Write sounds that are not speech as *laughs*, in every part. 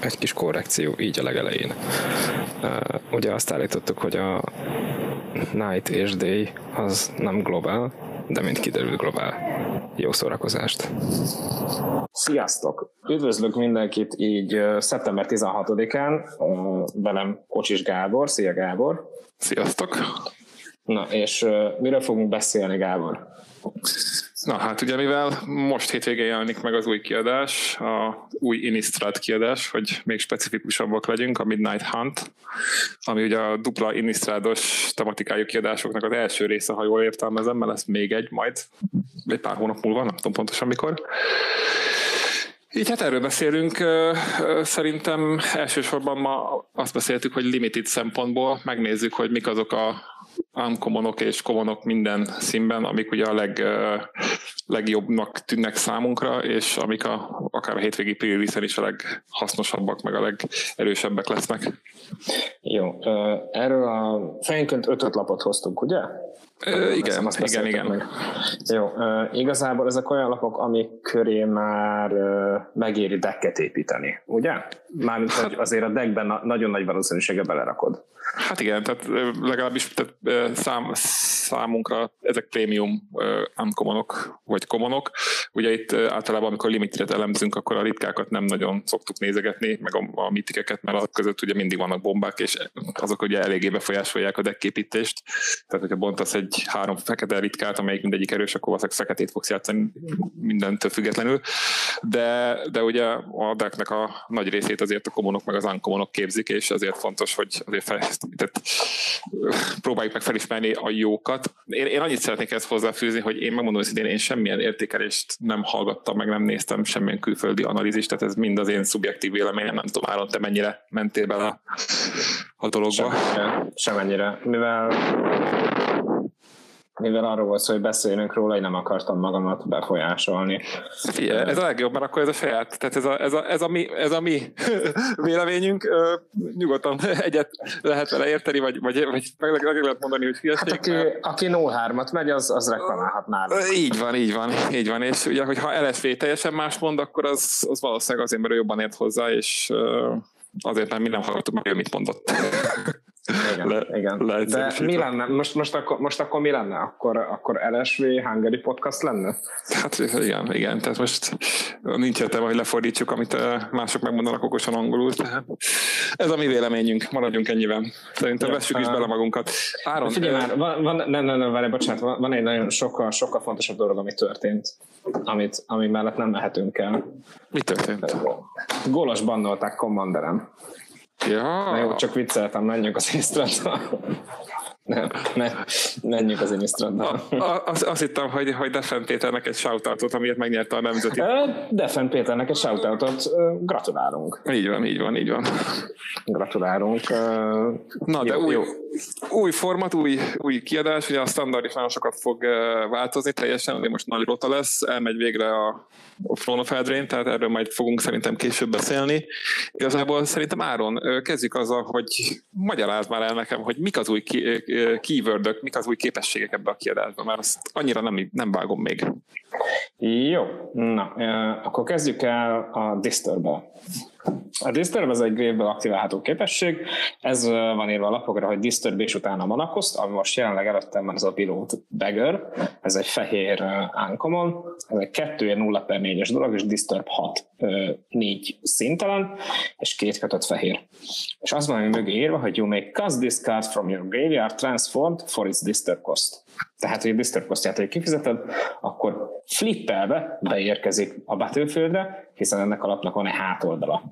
egy kis korrekció így a legelején. Ugye azt állítottuk, hogy a Night és Day az nem globál, de mint kiderült globál. Jó szórakozást! Sziasztok! Üdvözlök mindenkit így szeptember 16-án, velem Kocsis Gábor. Szia Gábor! Sziasztok! Na, és miről fogunk beszélni, Gábor? Na hát ugye mivel most hétvégén jelenik meg az új kiadás, a új Innistrad kiadás, hogy még specifikusabbak legyünk, a Midnight Hunt, ami ugye a dupla Innistrados tematikájú kiadásoknak az első része, ha jól értelmezem, mert lesz még egy majd, egy pár hónap múlva, nem tudom pontosan mikor. Így hát erről beszélünk. Szerintem elsősorban ma azt beszéltük, hogy limited szempontból megnézzük, hogy mik azok a unkommonok és commonok minden színben, amik ugye a leg, legjobbnak tűnnek számunkra, és amik a, akár a hétvégi pre is a leghasznosabbak, meg a legerősebbek lesznek. Jó, erről a fejünkön ötöt lapot hoztunk, ugye? Ö, igen, azt igen, igen. Meg. Jó, igazából ezek olyan lapok, amik köré már megéri decket építeni, ugye? Mármint, hogy hát- azért a deckben na- nagyon nagy valószínűséggel belerakod. Hát igen, tehát legalábbis tehát, szám, számunkra ezek prémium uncommonok vagy commonok. Ugye itt általában, amikor limitet elemzünk, akkor a ritkákat nem nagyon szoktuk nézegetni, meg a, a mitikeket, mert azok között ugye mindig vannak bombák, és azok ugye eléggé befolyásolják a decképítést. Tehát, hogyha bontasz egy három fekete ritkát, amelyik mindegyik erős, akkor valószínűleg feketét fogsz játszani mindentől függetlenül. De, de ugye a decknek a nagy részét azért a komonok meg az uncommonok képzik, és ezért fontos, hogy azért fel, tehát próbáljuk meg felismerni a jókat. Én, én annyit szeretnék ezt hozzáfűzni, hogy én megmondom hogy én semmilyen értékelést nem hallgattam, meg nem néztem semmilyen külföldi analízist, tehát ez mind az én szubjektív véleményem, nem tudom, Áron, te mennyire mentél bele a dologba? Semennyire, semennyire. Mivel mivel arról volt szó, hogy beszélünk róla, én nem akartam magamat befolyásolni. Figyelj, ez a legjobb, mert akkor ez a saját, tehát ez a, ez a, ez a, mi, ez a mi *laughs* véleményünk, nyugodtan *laughs* egyet lehet vele érteni, vagy, vagy, vagy meg lehet mondani, hogy hülyeség. Hát aki, aki 0-3-at megy, az, az reklamálhat nála. Így van, így van, így van, és ugye, hogyha LSV teljesen más mond, akkor az, az valószínűleg azért, mert ő jobban ért hozzá, és azért nem mi nem hallottuk meg, mit mondott. *laughs* Igen, Le, igen. De mi lenne? Most, most, akkor, most akkor mi lenne? Akkor, akkor LSV Hungary Podcast lenne? Hát igen, igen. Tehát most nincs értelme, hogy lefordítsuk, amit mások megmondanak okosan angolul. Tehát ez a mi véleményünk, maradjunk ennyiben. Szerintem ja, vessük is bele magunkat. Áron, figyelj már, van, van, nem, nem, nem, várj, bocsánat, van, van egy nagyon sokkal, sokkal fontosabb dolog, ami történt, amit, ami mellett nem mehetünk el. Mi történt? Gólos bannolták kommanderem. Ja. Na jó, csak vicceltem, menjünk az Instradra. Nem, ne, menjünk az Instradra. Azt, azt hittem, hogy, hogy Defen Péternek egy shoutoutot, amiért megnyerte a nemzeti. Defen Péternek egy shoutoutot, gratulálunk. Így van, így van, így van. Gratulálunk. Na, de jó, új, jó. új format, új, új kiadás, ugye a standard is nagyon sokat fog változni teljesen, de most nagy rota lesz, elmegy végre a a Throne of Eldraine, tehát erről majd fogunk szerintem később beszélni. Igazából szerintem Áron, kezdjük azzal, hogy magyaráz már el nekem, hogy mik az új keywordök, mik az új képességek ebbe a kiadásban, mert azt annyira nem, nem vágom még. Jó, na, akkor kezdjük el a disturb a Disturb az egy grave aktiválható képesség, ez van írva a lapokra, hogy Disturb és utána Manakoszt, ami most jelenleg előttem van ez a Pilot Beggar, ez egy fehér uncommon, ez egy 2 0 per 4-es dolog, és Disturb 6 4 szintelen, és két kötött fehér. És az van, ami mögé írva, hogy you may cast this card from your graveyard transformed for its Disturb cost. Tehát, hogy a cost hogy kifizeted, akkor flippelve beérkezik a Battlefieldre, hiszen ennek a lapnak van egy hátoldala.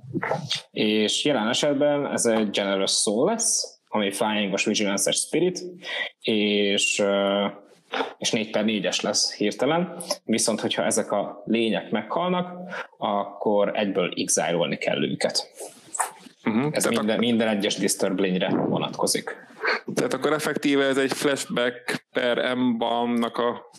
És jelen esetben ez egy Generous Soul lesz, ami Flying-os vigilance Spirit, és és 4 per 4-es lesz hirtelen, viszont hogyha ezek a lények meghalnak, akkor egyből exile kell őket. Uh-huh. Ez minden, a... minden egyes disturb lényre vonatkozik. Tehát akkor effektíve ez egy flashback per M-nak a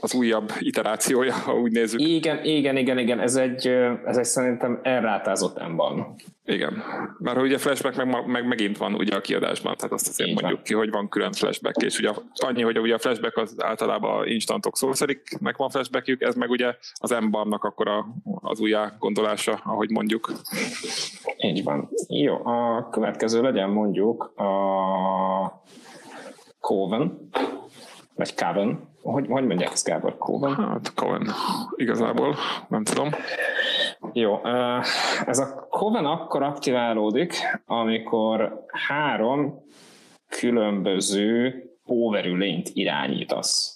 az újabb iterációja, ha úgy nézzük. Igen, igen, igen, igen, ez egy, ez egy szerintem elrátázott emban. Igen, mert ugye flashback meg, meg megint van ugye a kiadásban, tehát azt azért Így mondjuk van. ki, hogy van külön flashback, és ugye annyi, hogy ugye a flashback az általában instantok meg van flashbackjük, ez meg ugye az embannak akkor a, az újjá gondolása, ahogy mondjuk. Így van. Jó, a következő legyen mondjuk a Coven, vagy Coven. Hogy, hogy mondják ezt, Gábor? Coven? Hát Coven, igazából, nem tudom. Jó, ez a Coven akkor aktiválódik, amikor három különböző overű lényt irányítasz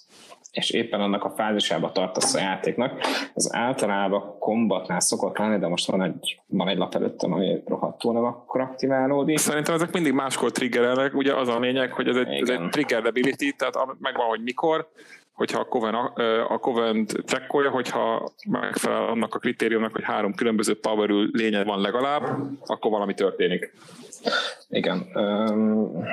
és éppen annak a fázisába tartasz a játéknak. Ez általában kombatnál szokott lenni, de most van egy, van egy lap előttem, ami rohadtul nem akkor aktiválódik. Szerintem ezek mindig máskor triggerelnek, ugye az a lényeg, hogy ez egy, ez egy trigger ability, tehát megvan, hogy mikor, hogyha a Coven, a Coven trackolja, hogyha megfelel annak a kritériumnak, hogy három különböző power lényed van legalább, akkor valami történik. Igen. Um,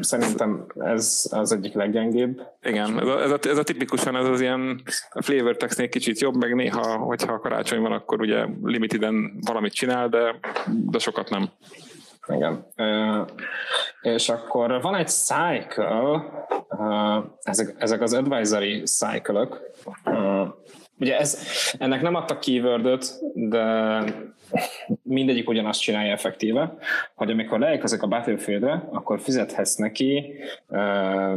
Szerintem ez az egyik leggyengébb. Igen, ez a, ez a, ez a tipikusan ez az ilyen flavor textnél kicsit jobb, meg néha, hogyha karácsony van, akkor ugye limiteden valamit csinál, de, de sokat nem. Igen. Uh, és akkor van egy cycle, uh, ezek, ezek az advisory cycle-ök, uh, Ugye ez, ennek nem adtak keyword de mindegyik ugyanazt csinálja effektíve, hogy amikor leérkezik a Battlefieldre, akkor fizethetsz neki uh,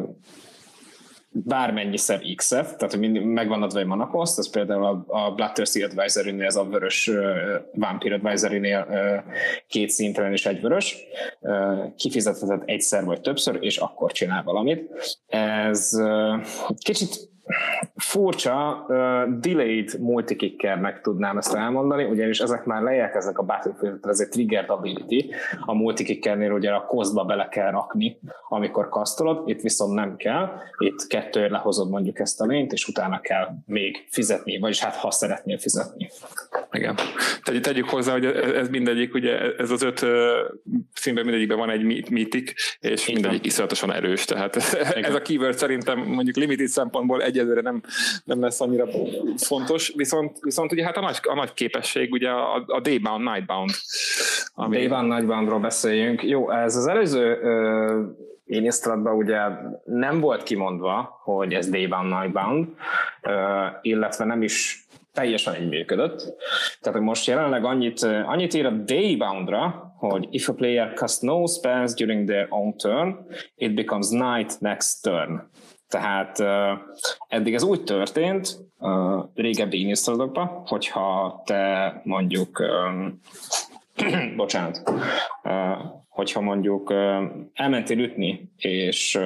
bármennyiszer X-et, tehát hogy mindig megvan adva egy mana cost, ez például a, a Bloodthirsty Advisory-nél, ez a vörös uh, Vampire Advisory-nél uh, két szinten és egy vörös, uh, kifizetheted egyszer vagy többször, és akkor csinál valamit. Ez uh, kicsit furcsa, uh, delayed multikickernek tudnám ezt elmondani, ugyanis ezek már lejelkeznek a battlefield ez egy triggered ability, a multikickernél ugye a costba bele kell rakni, amikor kasztolod, itt viszont nem kell, itt kettőért lehozod mondjuk ezt a lényt, és utána kell még fizetni, vagyis hát ha szeretnél fizetni. Igen. Tegy, tegyük hozzá, hogy ez mindegyik, ugye ez az öt színben mindegyikben van egy mítik, és Igen. mindegyik iszonyatosan erős, tehát Igen. ez a keyword szerintem mondjuk limited szempontból egyelőre nem, nem lesz annyira fontos, viszont, viszont ugye hát a nagy, a nagy képesség ugye a, a Daybound, Nightbound. Ami... Daybound, Nightboundról beszéljünk. Jó, ez az előző ö, Innistrad ugye nem volt kimondva, hogy ez Daybound, Nightbound, ö, illetve nem is teljesen így működött. Tehát most jelenleg annyit, annyit ír a Dayboundra, hogy if a player casts no spells during their own turn, it becomes night next turn. Tehát uh, eddig ez úgy történt, uh, régebbi Innistrad-okban, hogyha te mondjuk um, *clears throat* bocsánat, uh, hogyha mondjuk elmentél ütni, és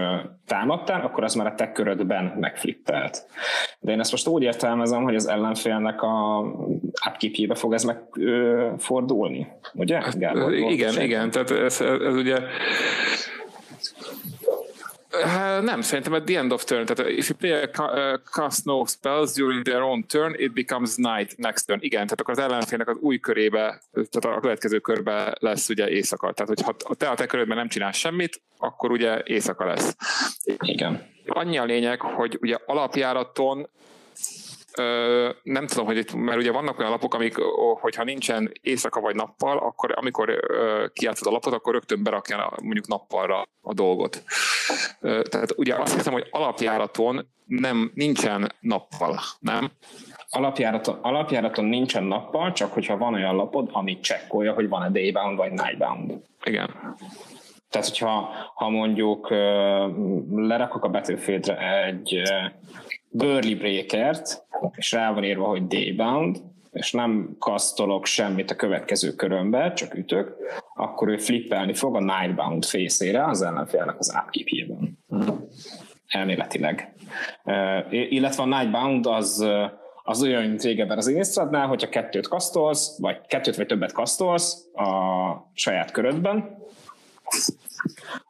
támadtál, akkor az már a te körödben megflippelt. De én ezt most úgy értelmezem, hogy az ellenfélnek a upkeepjébe fog ez megfordulni, ugye? Gábor, igen, igen, tehát ez, ez, ez ugye nem, szerintem at the end of turn, tehát if you play a cast no spells during their own turn, it becomes night next turn. Igen, tehát akkor az ellenfélnek az új körébe, tehát a következő körbe lesz ugye éjszaka. Tehát, hogyha te a te körödben nem csinálsz semmit, akkor ugye éjszaka lesz. Igen. Annyi a lényeg, hogy ugye alapjáraton nem tudom, hogy itt, mert ugye vannak olyan lapok, amik, hogyha nincsen éjszaka vagy nappal, akkor amikor kiátszod a lapot, akkor rögtön berakja mondjuk nappalra a dolgot. Tehát ugye azt hiszem, hogy alapjáraton nem, nincsen nappal, nem? Alapjáraton, alapjáraton nincsen nappal, csak hogyha van olyan lapod, amit csekkolja, hogy van-e daybound vagy nightbound. Igen. Tehát, hogyha ha mondjuk lerakok a Battlefieldre egy Burly Breakert, és rá van írva, hogy Daybound, és nem kasztolok semmit a következő körömbe, csak ütök, akkor ő flippelni fog a Nightbound fészére az ellenfélnek az upkeep-jében. Elméletileg. Uh, illetve a Nightbound az, az olyan, mint régebben az Inistradnál, hogyha kettőt kasztolsz, vagy kettőt vagy többet kasztolsz a saját körödben,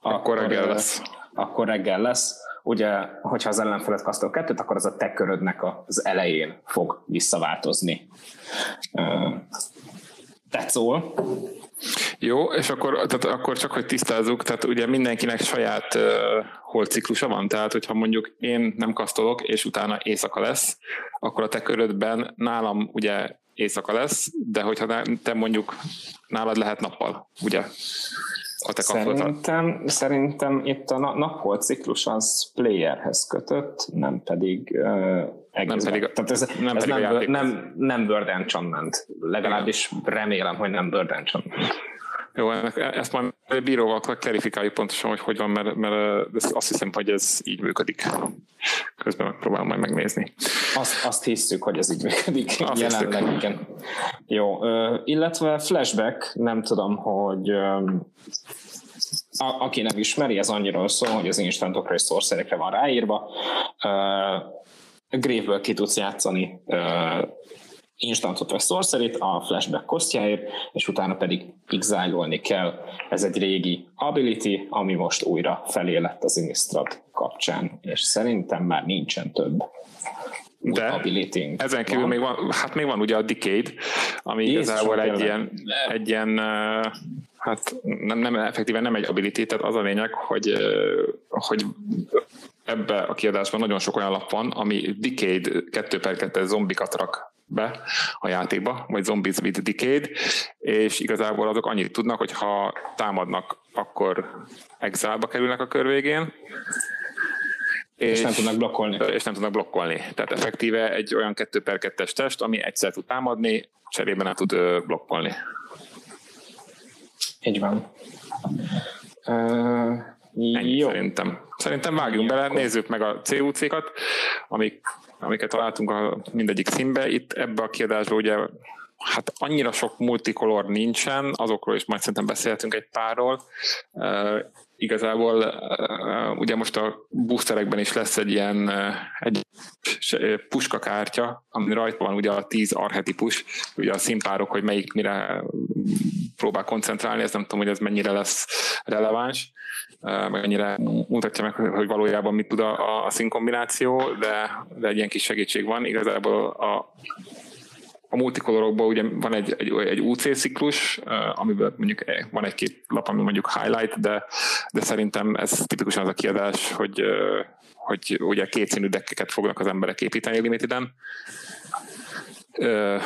akkor, akkor reggel lesz. Akkor reggel lesz ugye, hogyha az ellenfelet kasztol kettőt, akkor az a te körödnek az elején fog visszaváltozni. That's. Jó, és akkor, tehát akkor csak, hogy tisztázzuk, tehát ugye mindenkinek saját uh, holciklusa van, tehát hogyha mondjuk én nem kasztolok, és utána éjszaka lesz, akkor a te körödben nálam ugye éjszaka lesz, de hogyha te mondjuk nálad lehet nappal, ugye? A te szerintem, szerintem itt a napholt ciklus az playerhez kötött, nem pedig uh, nem pedig, Tehát ez nem, ez nem, nem, nem Bird Enchantment. Legalábbis remélem, hogy nem Bird Enchantment. Jó, ezt majd bíróval klarifikáljuk pontosan, hogy hogy van, mert, mert azt hiszem, hogy ez így működik. Közben megpróbálom majd megnézni. Azt, azt hiszük, hogy ez így működik. Azt jelenleg, igen. Jó, illetve flashback, nem tudom, hogy a, aki nem ismeri, ez annyira szól, hogy az instant operator szerekre van ráírva. Grave-ből ki tudsz játszani instantot vagy sorcery a flashback kosztjáért, és utána pedig exile kell. Ez egy régi ability, ami most újra felé lett az Innistrad kapcsán, és szerintem már nincsen több de ability ezen kívül van. még van, hát még van ugye a Decade, ami Jézus igazából egy ilyen, egy ilyen, hát nem, nem, effektíven nem egy ability, tehát az a lényeg, hogy, hogy ebbe a kiadásban nagyon sok olyan lap van, ami Decade 2 per 2 zombikat rak be a játékba, vagy Zombies with Decade, és igazából azok annyit tudnak, hogy ha támadnak, akkor exile kerülnek a kör végén, és, és nem tudnak blokkolni. És nem tudnak blokkolni. Tehát effektíve egy olyan 2 per 2 test, ami egyszer tud támadni, cserében nem tud blokkolni. Így van. Uh, Ennyi jó. szerintem. Szerintem vágjunk bele, nézzük meg a CUC-kat, amik amiket találtunk a mindegyik színbe. Itt ebbe a kiadásba ugye hát annyira sok multikolor nincsen, azokról is majd szerintem beszélhetünk egy párról. Igazából uh, ugye most a boosterekben is lesz egy ilyen uh, egy puskakártya, ami rajta van ugye a 10 arhetipus, ugye a színpárok, hogy melyik mire próbál koncentrálni, ez nem tudom, hogy ez mennyire lesz releváns mennyire mutatja meg, hogy valójában mit tud a, a színkombináció, de, de egy ilyen kis segítség van. Igazából a, a multikolorokban ugye van egy, egy, egy UC ciklus, amiből mondjuk van egy-két lap, ami mondjuk highlight, de, de szerintem ez tipikusan az a kiadás, hogy, hogy ugye kétszínű dekkeket fognak az emberek építeni limiteden,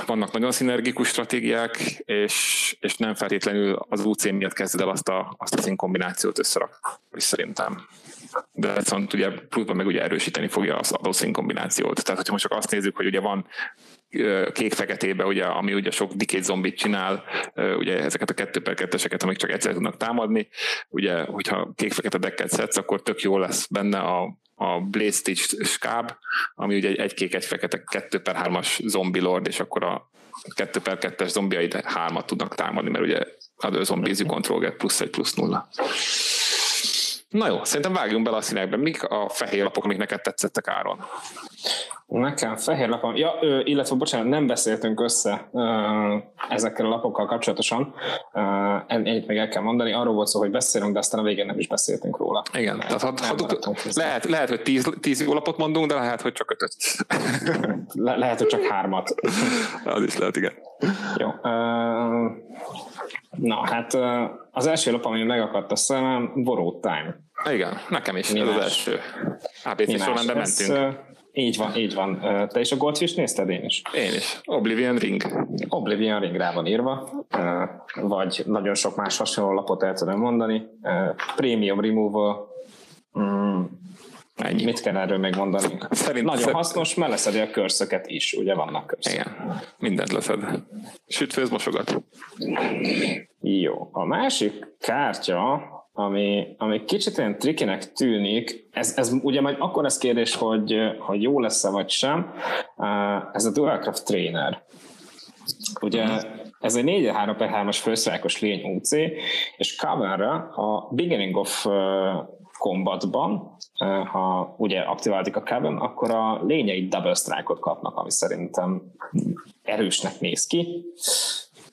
vannak nagyon szinergikus stratégiák, és, és nem feltétlenül az UC miatt kezded el azt a, azt a színkombinációt összerakni, szerintem. De viszont ugye pluszban meg ugye erősíteni fogja az adó színkombinációt. Tehát, hogyha most csak azt nézzük, hogy ugye van kék-feketébe, ugye, ami ugye sok dikét zombit csinál, ugye ezeket a kettő per ketteseket, amik csak egyszer tudnak támadni, ugye, hogyha kék-fekete dekket szedsz, akkor tök jó lesz benne a, a Blaze Stitch skáb, ami ugye egy, egy kék, egy fekete, kettő per hármas zombi lord, és akkor a kettő per kettes zombiaid hármat tudnak támadni, mert ugye az zombies you control get plusz egy plusz nulla. Na jó, szerintem vágjunk bele a színekbe. Mik a fehér lapok, amik neked tetszettek Áron? Nekem fehér lapom, ja, illetve bocsánat, nem beszéltünk össze ezekkel a lapokkal kapcsolatosan, ennyit még el kell mondani, arról volt szó, hogy beszélünk, de aztán a végén nem is beszéltünk róla. Igen, tehát ha, ha, lehet, lehet, hogy tíz, tíz jó lapot mondunk, de lehet, hogy csak ötöt. *laughs* Le, lehet, hogy csak hármat. *laughs* Az is lehet, igen. Jó. Na, hát az első lap, ami megakadt a szemem, Borrow Time. Igen, nekem is, Mi ez más? az első. ABC során mentünk. Így van, így van. Te is a Goldfish nézted? Én is. Én is. Oblivion Ring. Oblivion Ring rá van írva, vagy nagyon sok más hasonló lapot el tudom mondani. Premium Removal, mm, Ennyi. Mit kell erről még mondani? Szerint, Nagyon szerint... hasznos, mert leszedi a körszöket is, ugye vannak körszök. Igen, mindent leszed. Sütfőz mosogat. Jó. A másik kártya, ami, ami kicsit olyan trikinek tűnik, ez, ez ugye majd akkor lesz kérdés, hogy, hogy jó lesz-e vagy sem, ez a Dualcraft Trainer. Ugye ez egy 4 3 per 3-as főszájkos lény UC, és coverre a Beginning of combatban, ha ugye aktiváltik a cabin, akkor a lényei double strike-ot kapnak, ami szerintem erősnek néz ki.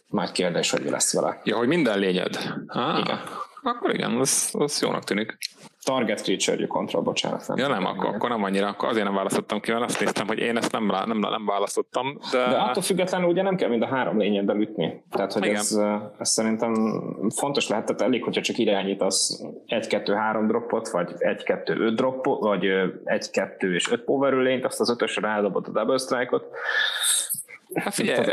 Majd kérdés, hogy mi lesz vele. Ja, hogy minden lényed. Ah. Igen akkor igen, az, az jónak tűnik. Target creature control, bocsánat. Nem ja nem, akkor, akkor nem annyira, akkor azért nem választottam ki, mert azt néztem, hogy én ezt nem, nem, nem választottam. De... de attól függetlenül ugye nem kell mind a három lényeddel ütni. Tehát, hogy ez, ez, szerintem fontos lehet, tehát elég, hogyha csak irányítasz egy-kettő-három droppot, vagy egy-kettő-öt droppot, vagy egy-kettő és öt power lényt, azt az ötösre rádobod a double strike-ot. Hát figyelj,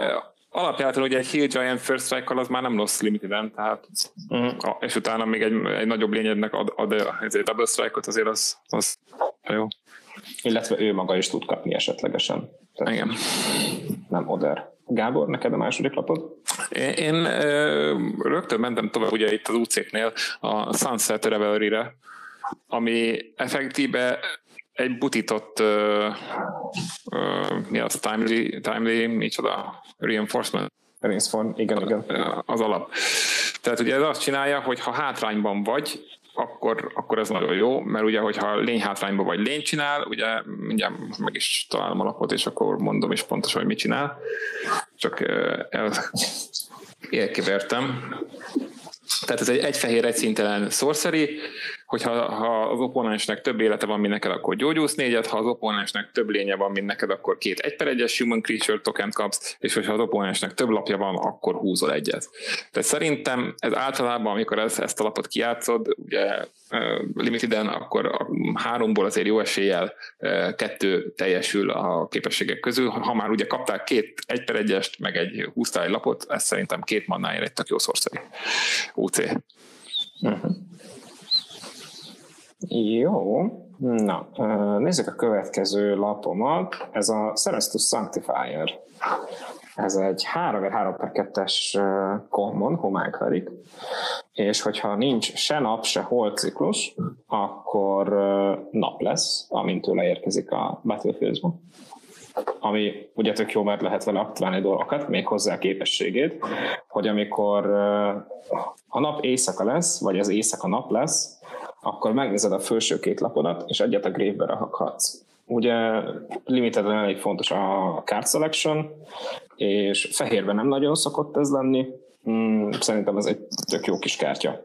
alapjában ugye egy Hill Giant First strike az már nem rossz limiteden, tehát uh-huh. és utána még egy, egy nagyobb lényednek ad, ad egy double strike-ot, azért az, az jó. Illetve ő maga is tud kapni esetlegesen. Tehát Igen. Nem Oder. Gábor, neked a második lapod? Én, én ö, rögtön mentem tovább ugye itt az UC-nél a Sunset Revelry-re, ami effektíve egy butított ö, ö, mi az, timely, timely micsoda, reinforcement. Reinforcement, igen, igen. Az alap. Tehát ugye ez azt csinálja, hogy ha hátrányban vagy, akkor, akkor ez nagyon jó, mert ugye, hogyha lény hátrányban vagy lény csinál, ugye mindjárt meg is találom a lapot, és akkor mondom is pontosan, hogy mit csinál. Csak el, elkevertem. Tehát ez egy egy fehér, egy szintelen sorcery, hogyha ha az opponensnek több élete van, mint neked, akkor gyógyulsz négyet, ha az opponensnek több lénye van, mint neked, akkor két egy per egyes human creature token kapsz, és hogyha az opponensnek több lapja van, akkor húzol egyet. Tehát szerintem ez általában, amikor ezt, ezt a lapot kiátszod, ugye limiteden, akkor a háromból azért jó eséllyel kettő teljesül a képességek közül. Ha már ugye kapták két egy per egyest, meg egy húztál egy lapot, ez szerintem két mannáért egy tök jó szorszai. UC. Uh-huh. Jó, na, nézzük a következő lapomat. Ez a Celestus Sanctifier. Ez egy 3x3 per 2-es common, homályklarik, és hogyha nincs se nap, se hold ciklus, akkor nap lesz, amint tőle érkezik a battlefield ami ugye tök jó, mert lehet vele aktiválni dolgokat, még hozzá a képességét, hogy amikor a nap éjszaka lesz, vagy az éjszaka nap lesz, akkor megnézed a felső két lapodat, és egyet a grave-be rakhatsz. Ugye limiteden elég fontos a card selection, és fehérben nem nagyon szokott ez lenni, Mm, szerintem ez egy tök jó kis kártya.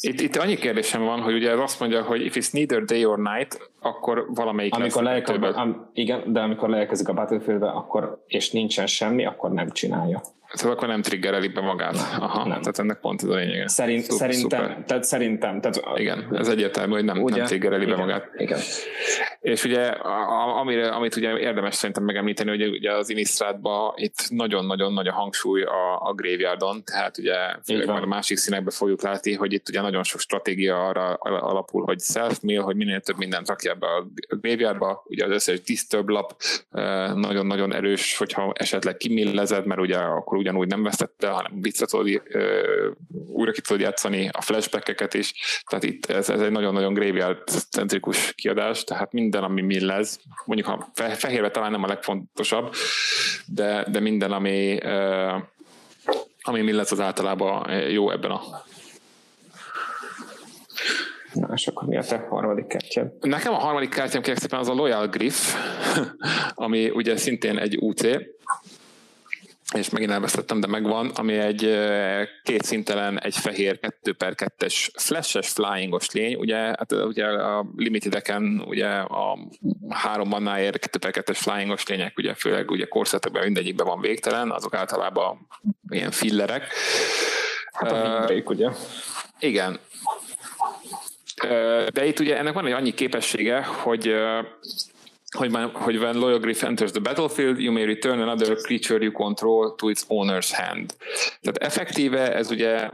Itt, itt annyi kérdésem van, hogy ugye ez azt mondja, hogy if it's neither day or night, akkor valamelyik amikor lesz. Amikor igen, de amikor leérkezik a battlefield akkor, és nincsen semmi, akkor nem csinálja. Szóval akkor nem triggereli be magát. Aha, nem. tehát ennek pont ez a lényege. Szerint, Szuper, szerintem, szuper. tehát szerintem. Tehát, igen, ez egyértelmű, hogy nem, ugye? nem triggereli igen, be magát. Igen. És ugye, amire, amit ugye érdemes szerintem megemlíteni, hogy ugye az Inistrádban itt nagyon-nagyon nagy a hangsúly a, a graveyardon, tehát ugye főleg a másik színekbe fogjuk látni, hogy itt ugye nagyon sok stratégia arra alapul, hogy self-mill, hogy minél több mindent rakja be a graveyardba, ugye az összes disturb lap nagyon-nagyon erős, hogyha esetleg kimillezed, mert ugye akkor ugyanúgy nem vesztette, hanem vissza tudod, újra ki tudod játszani a flashbackeket is, tehát itt ez, ez egy nagyon-nagyon graveyard-centrikus kiadás, tehát minden, ami millez, mondjuk ha fehérbe talán nem a legfontosabb, de, de minden, ami, ami millez az általában jó ebben a Na, és akkor mi a te harmadik kártyád? Nekem a harmadik kártyám kérlek szépen az a Loyal Griff, *laughs* ami ugye szintén egy UC, és megint elvesztettem, de megvan, ami egy két szintelen, egy fehér 2 per 2-es flashes flyingos lény, ugye, hát ugye a limitedeken ugye a három mannáért 2 per 2-es flyingos lények, ugye főleg ugye korszetekben mindegyikben van végtelen, azok általában ilyen fillerek. Hát a windbreak, ugye? Igen. De itt ugye ennek van egy annyi képessége, hogy hogy, már, hogy when Loyal Griff enters the battlefield, you may return another creature you control to its owner's hand. Tehát effektíve ez ugye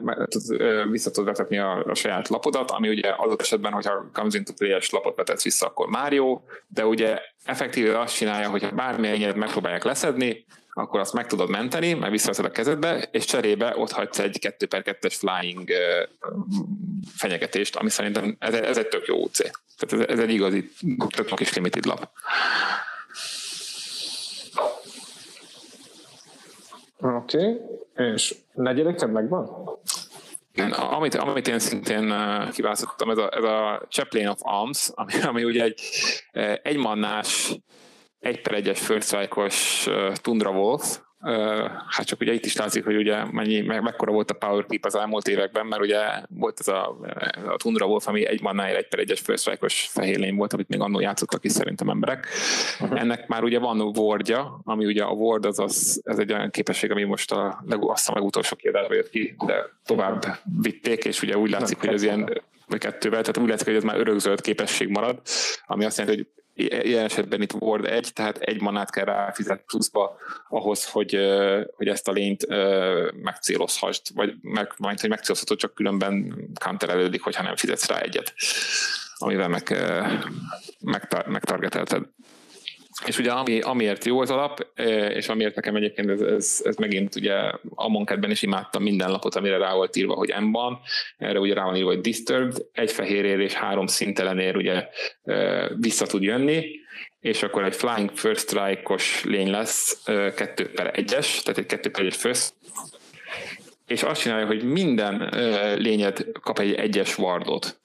vissza tud vetetni a, a saját lapodat, ami ugye az esetben, hogyha comes into play-es lapot vetetsz vissza, akkor már jó, de ugye effektíve azt csinálja, hogyha bármilyen megpróbálják leszedni, akkor azt meg tudod menteni, mert visszaveszed a kezedbe, és cserébe ott hagysz egy 2 per 2-es flying fenyegetést, ami szerintem ez, ez egy tök jó UC. Tehát ez, ez egy igazi, tök kis limited lap. Oké, okay. és negyediked megvan? Amit, amit én szintén kiválasztottam, ez a, ez a Chaplain of Arms, *laughs* ami, ami ugye egy egymannás egy per egyes first Tundra Wolf, hát csak ugye itt is látszik, hogy ugye mennyi, me, mekkora volt a power creep az elmúlt években, mert ugye volt ez a, a Tundra Wolf, ami egy mannáért egy per egyes strike-os fehérlény volt, amit még annól játszottak is szerintem emberek. Uh-huh. Ennek már ugye van wardja, ami ugye a ward az, az ez egy olyan képesség, ami most a, leg, azt a legutolsó kiadásba jött ki, de tovább vitték, és ugye úgy látszik, hogy ez ilyen vagy kettővel, tehát úgy látszik, hogy ez már örökzöld képesség marad, ami azt jelenti, hogy ilyen esetben itt Ward egy, tehát egy manát kell ráfizet pluszba ahhoz, hogy, hogy ezt a lényt megcélozhassd, vagy meg, majd, hogy megcélozhatod, csak különben counterelődik, hogyha nem fizetsz rá egyet, amivel meg, meg, megtargetelted. És ugye ami, amiért jó az alap, és amiért nekem egyébként ez, ez, ez megint ugye a Monketben is imádtam minden lapot, amire rá volt írva, hogy M van, erre ugye rá van írva, hogy Disturbed, egy fehérért és három szintelenér ugye vissza tud jönni, és akkor egy Flying First Strike-os lény lesz, 2 per 1-es, tehát egy 2 per 1 first, és azt csinálja, hogy minden lényed kap egy egyes wardot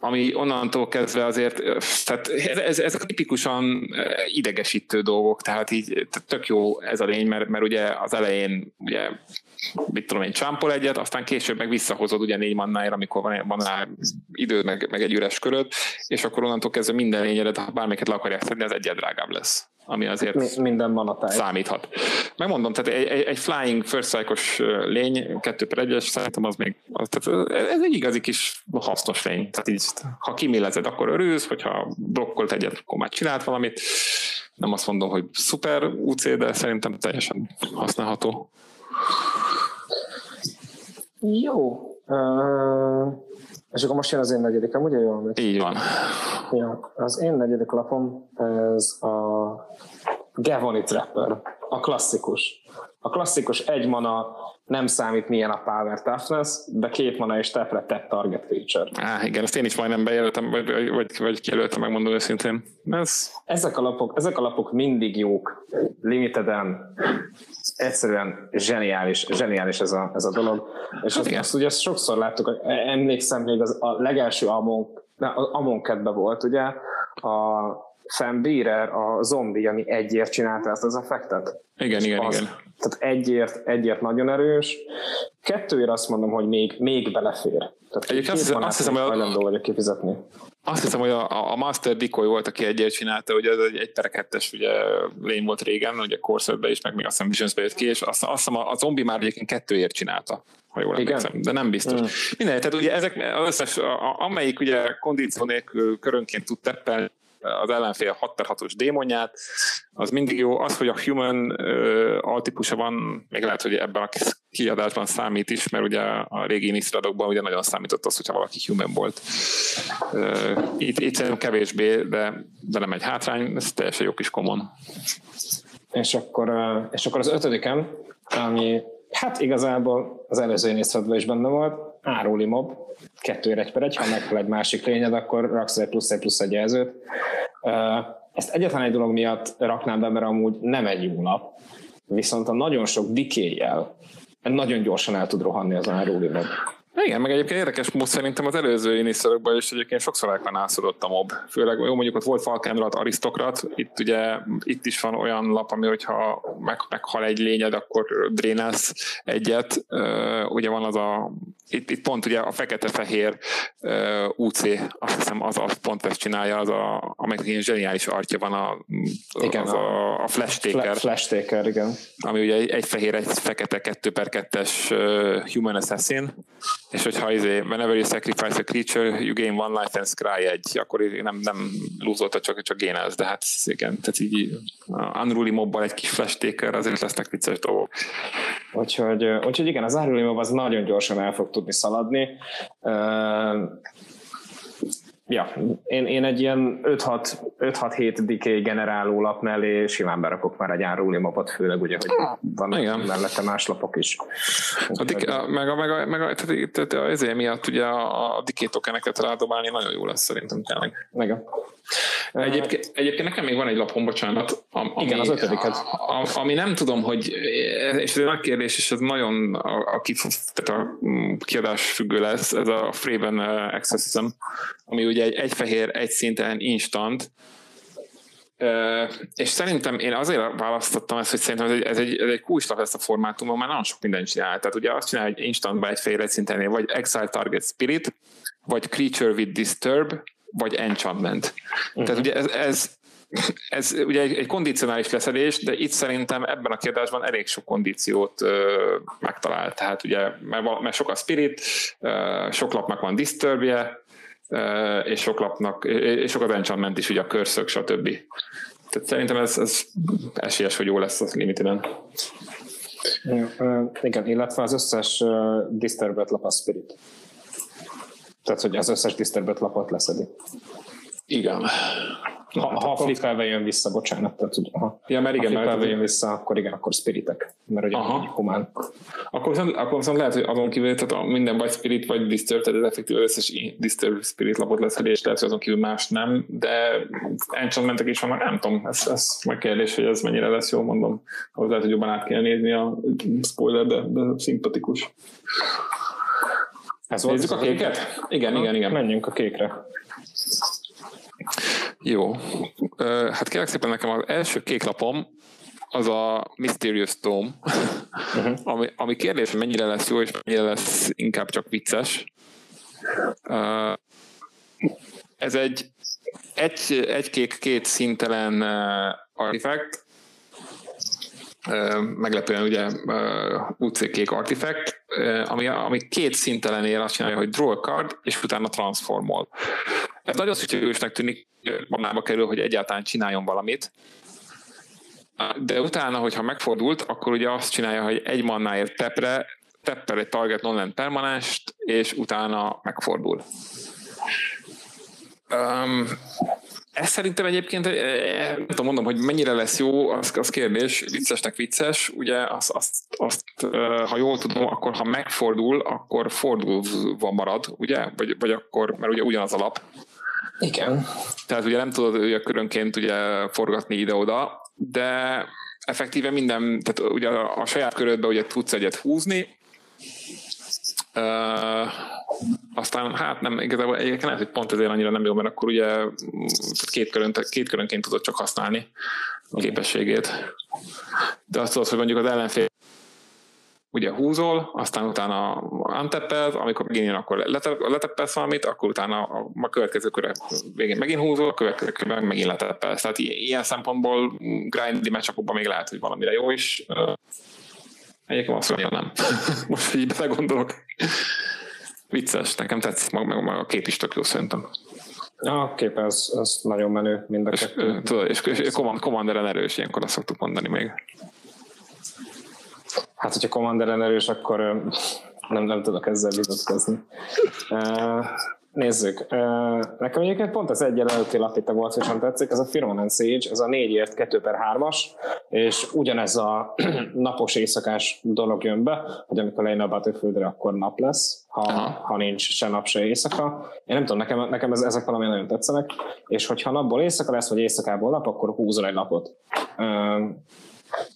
ami onnantól kezdve azért, tehát ez, ez tipikusan idegesítő dolgok, tehát így tehát tök jó ez a lény, mert, mert ugye az elején ugye mit tudom én, csámpol egyet, aztán később meg visszahozod ugye négy mannáért, amikor van, van rá idő, meg, meg egy üres köröd, és akkor onnantól kezdve minden lényedet, ha bármelyiket le akarják szedni, az egyet drágább lesz ami azért Mi, minden van a táj. számíthat. Megmondom, tehát egy, egy, egy flying first cycle lény, 2 per 1 szerintem az még, az, tehát ez egy igazi kis hasznos lény. Tehát így, ha kimélezed, akkor örülsz, hogyha blokkolt egyet, akkor már csinált valamit. Nem azt mondom, hogy szuper UC, de szerintem teljesen használható. Jó. Uh, és akkor most jön az én negyedikem, ugye jól Így van. Ja, az én negyedik lapom, ez a Gavoni Trapper, a klasszikus. A klasszikus egy mana nem számít milyen a power toughness, de két mana és tepre tett target creature. Á, igen, ezt én is majdnem bejelöltem, vagy, vagy, vagy kijelöltem, megmondom őszintén. Ez... Ezek, a lapok, ezek a lapok mindig jók, limiteden, egyszerűen zseniális, zseniális ez a, ez a dolog. És hát azt, azt ugye azt sokszor láttuk, hogy emlékszem még az, a legelső Amon, Amon volt, ugye, a Sam Bearer, a zombi, ami egyért csinálta ezt az effektet. Igen, igen, az, igen. Tehát egyért, egyért nagyon erős. Kettőért azt mondom, hogy még, még belefér. Tehát Egyébként azt hiszem, azt hiszem, hogy a... vagyok kifizetni. Azt hiszem, hogy a, a Master Decoy volt, aki egyért csinálta, ugye ez egy, egy per kettes ugye lény volt régen, ugye Corsetbe is, meg még azt hiszem Visionsbe jött ki, és azt, azt hiszem a, a zombi már egyébként kettőért csinálta ha jól emlékszem, de nem biztos. Mm. Minden, tehát ugye ezek az összes, a, amelyik ugye kondíció nélkül körönként tud teppelni, az ellenfél 6 6 démonját, az mindig jó. Az, hogy a human uh, altípusa van, még lehet, hogy ebben a kiadásban számít is, mert ugye a régi Inistradokban ugye nagyon számított az, hogyha valaki human volt. Uh, itt, itt kevésbé, de, de nem egy hátrány, ez teljesen jó kis komon. És akkor, és akkor az ötödikem, ami hát igazából az előző Inistradban is benne volt, Áruli mob, kettőre egy per egy, ha megfelel egy másik lényed, akkor raksz egy plusz egy plusz egy jelzőt. Ezt egyetlen egy dolog miatt raknám be, mert amúgy nem egy jó nap, viszont a nagyon sok dikéjjel nagyon gyorsan el tud rohanni az áruli mob. Igen, meg egyébként érdekes mód szerintem az előző inisztorokban is egyébként sokszor elkanászodott a mob. Főleg jó, mondjuk ott volt Falkenrat, Arisztokrat, itt ugye itt is van olyan lap, ami hogyha meg, meghal egy lényed, akkor drénálsz egyet. Ugye van az a, itt, itt pont ugye a fekete-fehér uh, UC, azt hiszem az, az pont ezt csinálja, az a, amelyik ilyen zseniális artja van, a, igen, az a, a flash taker. Flash taker, igen. Ami ugye egy, fehér, egy fekete, kettő per kettes uh, human assassin, és hogyha izé, whenever you sacrifice a creature, you gain one life and scry egy, akkor nem, nem lúzolta, csak, csak génelsz, de hát igen, tehát így unruly mobbal egy kis flash taker, azért lesznek vicces dolgok. Úgyhogy, úgyhogy igen, az unruly mob az nagyon gyorsan el fog tudni szaladni. Ja, én, én egy ilyen 5-6-7 decay generáló lap mellé simán berakok már egy áruli mapot, főleg ugye, hogy van Igen. mellette más lapok is. A dik, a, meg a, meg a, meg a tehát, tehát ezért miatt ugye a, a decay tokeneket rádobálni nagyon jó lesz szerintem tényleg. Meg Egyébként, egyébként nekem még van egy lapom, bocsánat. Ami, Igen, az ötödiket. A, a, ami nem tudom, hogy, és ez egy nagy kérdés, és ez nagyon a, a, tehát a kiadás függő lesz, ez a Freeben Exorcism, ami ugye egy, egy fehér, egy szinten instant, Uh, és szerintem én azért választottam ezt, hogy szerintem ez egy, ez egy, ez egy kulcslap ezt a formátumon, mert nagyon sok mindent csinál. Tehát ugye azt csinál, hogy instantban egy fehér egy szinten, vagy Exile Target Spirit, vagy Creature with Disturb, vagy enchantment. Uh-huh. Tehát ugye ez, ez, ez ugye egy, egy kondicionális leszedés, de itt szerintem ebben a kérdésben elég sok kondíciót ö, megtalált. Tehát ugye, mert, mert sok a spirit, ö, sok lapnak van disturbje, és sok lapnak, és sok az enchantment is, ugye a körszök, stb. Tehát szerintem ez, ez esélyes, hogy jó lesz az limiteden. Igen, illetve az összes Disturbed lap a Spirit. Tehát, hogy az összes Disturbed lapot leszedi. Igen. Ha, ha akkor... flipelve jön vissza, bocsánat, tehát hogy ha, ja, mert igen, ha flipelve jön vissza, akkor igen, akkor spiritek, mert ugye Aha. komán. Akkor viszont, akkor viszont lehet, hogy azon kívül, tehát minden vagy spirit, vagy disturb, tehát ez effektív összes disturb spirit lapot lesz és lehet, hogy azon kívül más nem, de enchantmentek is vannak, nem tudom, ez, ez majd kérdés, hogy ez mennyire lesz jó, mondom, ahhoz lehet, hogy jobban át kell nézni a spoiler, de, de szimpatikus. Ez Nézzük a kéket? Igen, igen, igen. Menjünk a kékre. Jó. Hát kérlek szépen nekem az első kék lapom az a Mysterious Dome, uh-huh. ami, ami kérdés, hogy mennyire lesz jó, és mennyire lesz inkább csak vicces. Ez egy egy, egy kék, két szintelen artifact, meglepően ugye UC kék artifact, ami, ami két szintelen ér, azt csinálja, hogy draw a card, és utána transformol. Ez nagyon szükségesnek tűnik, magába kerül, hogy egyáltalán csináljon valamit, de utána, hogyha megfordult, akkor ugye azt csinálja, hogy egy mannáért tepre, teppel egy target non permanest, és utána megfordul. Um, ez szerintem egyébként, eh, nem tudom mondom, hogy mennyire lesz jó, az, az kérdés, viccesnek vicces, ugye azt, azt, azt, ha jól tudom, akkor ha megfordul, akkor fordulva marad, ugye? Vagy, vagy akkor, mert ugye ugyanaz a lap. Igen. Tehát ugye nem tudod ugye körönként ugye forgatni ide-oda, de effektíve minden, tehát ugye a, a saját körödbe ugye tudsz egyet húzni, Uh, aztán hát nem, igazából egyébként lehet, hogy pont ezért annyira nem jó, mert akkor ugye két, körön, két körönként tudod csak használni a képességét. De azt tudod, hogy mondjuk az ellenfél ugye húzol, aztán utána anteppel, amikor megint jön, akkor leteppelsz valamit, akkor utána a, a következő körre végén megint húzol, a következő körre megint leteppelsz. Tehát ilyen szempontból grindy matchupokban még lehet, hogy valamire jó is. Egyébként azt mondja, nem. *laughs* Most így belegondolok. Vicces, nekem tetszik, meg, meg, meg a kép is tök jó szerintem. A kép, az, az nagyon menő mind a kettő. Tudod, és, és, és Commanderen erős, ilyenkor azt szoktuk mondani még. Hát, hogyha Commanderen erős, akkor nem, nem tudok ezzel vitatkozni. Nézzük. Nekem egyébként pont az egy előtti lap itt a golfosan tetszik, ez a Firman Sage, ez a négyért 2 per 3-as, és ugyanez a *clears throat* napos éjszakás dolog jön be, hogy amikor lejön a Battlefieldre, akkor nap lesz, ha, ha nincs se nap, se éjszaka. Én nem tudom, nekem, nekem ez, ezek valami nagyon tetszenek, és hogyha napból éjszaka lesz, vagy éjszakából nap, akkor húzol egy napot.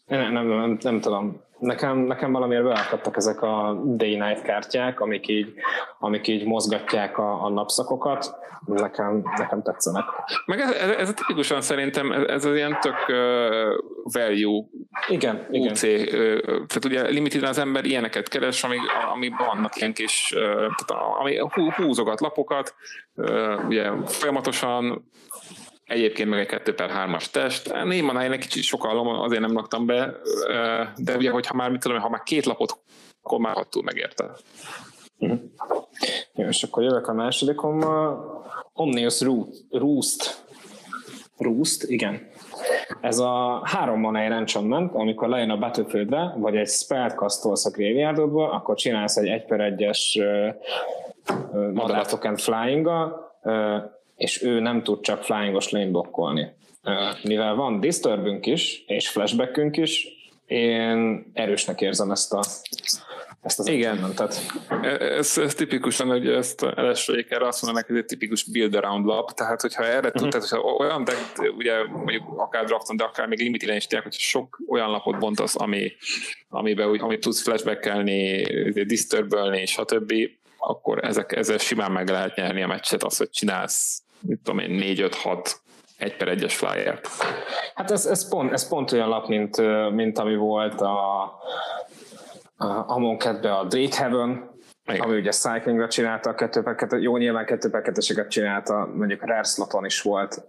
Nem, nem, nem, nem tudom nekem, nekem valamiért beálltattak ezek a day night kártyák, amik így, amik így mozgatják a, a napszakokat, nekem, nekem tetszenek. Meg ez, ez, ez tipikusan szerintem, ez, ez az ilyen tök uh, value igen, UC, igen. Tehát ugye limited az ember ilyeneket keres, ami, ami vannak ilyen kis, tehát ami húzogat lapokat, ugye folyamatosan Egyébként meg egy 2 per 3-as test. Néma egy kicsit sokalom, azért nem laktam be, de ugye, hogyha már, mit tudom, ha már két lapot, akkor már hattul megérte. Uh-huh. Jó, és akkor jövök a másodikommal. Omnius Roost. Roost, igen. Ez a három manáj enchantment, amikor lejön a Battlefieldre, vagy egy spell castolsz a graveyardodból, akkor csinálsz egy 1 per 1-es uh, Madara Token flying és ő nem tud csak flyingos lane blokkolni. Mivel van disturbünk is, és flashbackünk is, én erősnek érzem ezt a ezt az Igen, tehát. Ez, ez tipikusan, hogy ezt elessék erre azt mondanak, hogy ez egy tipikus build around lap, tehát hogyha erre tud, tehát hogyha olyan, de ugye mondjuk akár drafton, de akár még limitilen is tényleg, hogyha sok olyan lapot bontasz, ami, amiben úgy, amit tudsz flashbackelni, disturbölni, stb., akkor ezek, ezzel simán meg lehet nyerni a meccset, az, hogy csinálsz mit tudom én, 4-5-6 egy per egyes flyert. Hát ez, ez, pont, ez pont olyan lap, mint, mint ami volt a, a Amonketbe a Drake Heaven, igen. ami ugye Cyclingra csinálta a 2 per 2, jó nyilván 2 per 2 csinálta, mondjuk a Rare sloton is volt,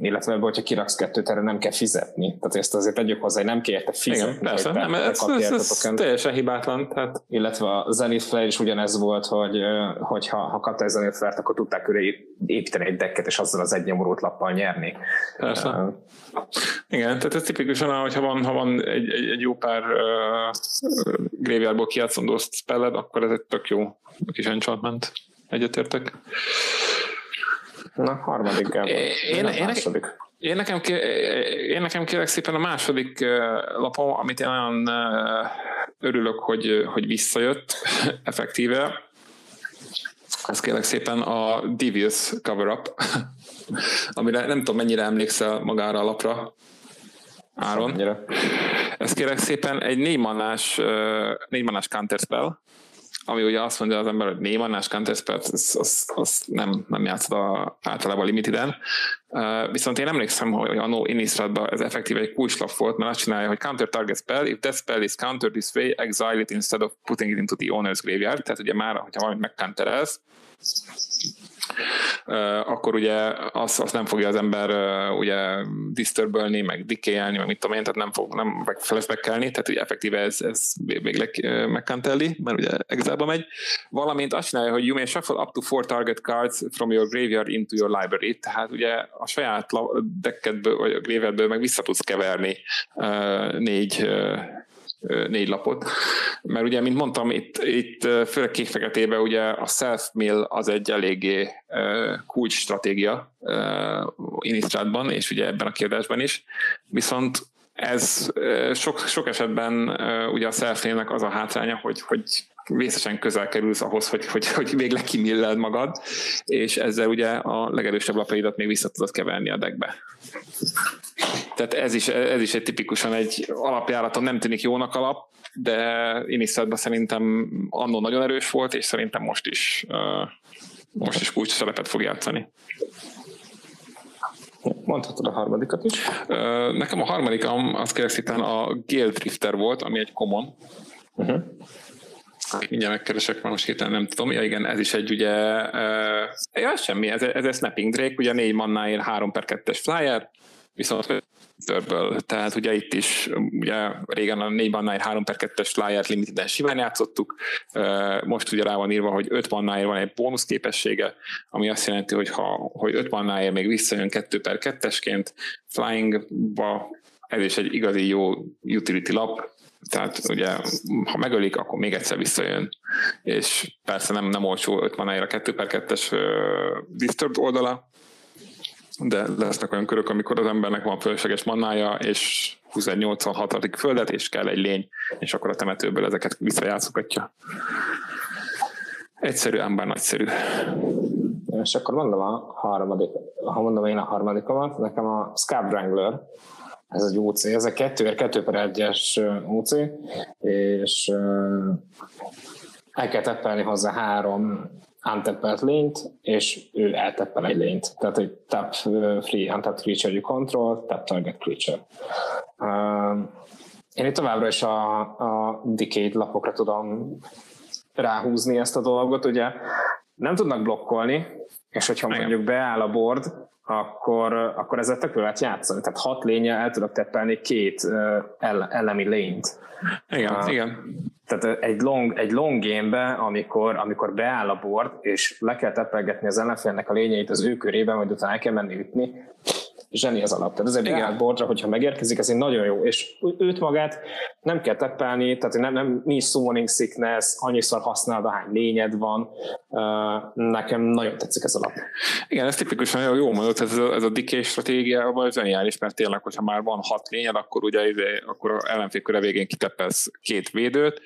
illetve ebből, hogyha kiraksz kettőt, erre nem kell fizetni. Tehát ezt azért tegyük hozzá, hogy nem kell érte fizetni. Igen, persze, nem, ez, ez, ez teljesen hibátlan. Tehát... Illetve a Zenith Flare is ugyanez volt, hogy, hogy ha, ha kaptál Zenith Flare-t, akkor tudták köré építeni egy dekket, és azzal az egy nyomorult lappal nyerni. Persze. Uh, Igen, tehát ez tipikusan, hogyha van, ha van egy, egy, egy jó pár uh, graveyardból kijátszandó spelled, akkor ez egy tök jó kis enchantment. Egyetértek. Na, harmadik Gábor. Én, én, második. Én nekem, én nekem kérek szépen a második lapom, amit én nagyon örülök, hogy, hogy visszajött *laughs* effektíve. Ez kérlek szépen a Devious cover-up, *laughs* amire nem tudom mennyire emlékszel magára a lapra, Áron. Ez kérek szépen egy négy mannás, négy mannás counter spell, ami ugye azt mondja az ember, hogy némannás counterspelt, az, az, az nem, nem játszott a, általában limiteden. Uh, viszont én emlékszem, hogy a No Innistrad ez effektív egy kulcslap volt, mert azt csinálja, hogy counter target spell, if that spell is countered this way, exile it instead of putting it into the owner's graveyard. Tehát ugye már, hogyha valamit megcounterelsz, akkor ugye azt, azt nem fogja az ember ugye disturbölni, meg dikéjelni, meg mit tudom én, tehát nem fog nem meg feleszbekelni, tehát ugye effektíve ez, ez végleg megkantelli, mert ugye exile megy. Valamint azt csinálja, hogy you may shuffle up to four target cards from your graveyard into your library, tehát ugye a saját deckedből, vagy a graveyardből meg vissza tudsz keverni négy négy lapot. Mert ugye, mint mondtam, itt, itt főleg kék ugye a self-mill az egy eléggé kulcs stratégia Innistrádban, és ugye ebben a kérdésben is. Viszont ez sok, sok esetben ugye a self az a hátránya, hogy, hogy vészesen közel kerülsz ahhoz, hogy, hogy, hogy végleg kimilled magad, és ezzel ugye a legerősebb lapjaidat még vissza tudod keverni a deckbe. Tehát ez is, ez is egy tipikusan egy alapjáraton nem tűnik jónak alap, de Inisztadban szerintem annó nagyon erős volt, és szerintem most is, most is kulcs szerepet fog játszani. Mondhatod a harmadikat is? Nekem a harmadikam az szépen a Gale Drifter volt, ami egy common. Uh-huh mindjárt megkeresek, mert most hirtelen nem tudom. Ja igen, ez is egy ugye, uh, ja, semmi, ez, ez egy Snapping Drake, ugye négy mannáért 3 per 2-es flyer, viszont törből. Tehát ugye itt is, ugye régen a 4 mannáért 3 per 2-es flyert limiteden simán játszottuk, most ugye rá van írva, hogy 5 mannáért van egy bónusz képessége, ami azt jelenti, hogy ha hogy 5 mannáért még visszajön 2 per 2-esként, flyingba ez is egy igazi jó utility lap, tehát ugye, ha megölik, akkor még egyszer visszajön, és persze nem, nem olcsó 5 manáért a 2 per 2-es uh, Disturbed oldala, de lesznek olyan körök, amikor az embernek van fölösleges mannája, és 2186. földet, és kell egy lény, és akkor a temetőből ezeket visszajátszokatja. Egyszerű, ám nagyszerű. És akkor mondom a harmadik, ha mondom én a harmadikomat, nekem a Scab Wrangler, ez egy UC, ez a 2 2 per 1-es UC, és el kell teppelni hozzá három untappelt lényt, és ő elteppel egy lényt. Tehát egy tap free untapped creature you control, tap target creature. Én itt továbbra is a, a Decade lapokra tudom ráhúzni ezt a dolgot, ugye nem tudnak blokkolni, és hogyha mondjuk beáll a board, akkor, akkor ezzel tök lehet játszani. Tehát hat lénye el tudok teppelni két elemi lényt. Igen, uh, igen. Tehát egy long, egy long game-be, amikor, amikor beáll a board, és le kell teppelgetni az ellenfélnek a lényeit az ő körében, majd utána el kell menni ütni, zseni az alap. Tehát ez egy beállt boardra, hogyha megérkezik, ez egy nagyon jó, és őt magát nem kell teppelni, tehát nem, nem nincs summoning sickness, annyiszor használod, ahány lényed van. Nekem nagyon tetszik ez a lap. Igen, ez tipikusan jó, jó mondott, ez a, ez a decay stratégia, vagy zseniális, mert tényleg, hogyha már van hat lényed, akkor ugye akkor a ellenfél köre végén kiteppelsz két védőt,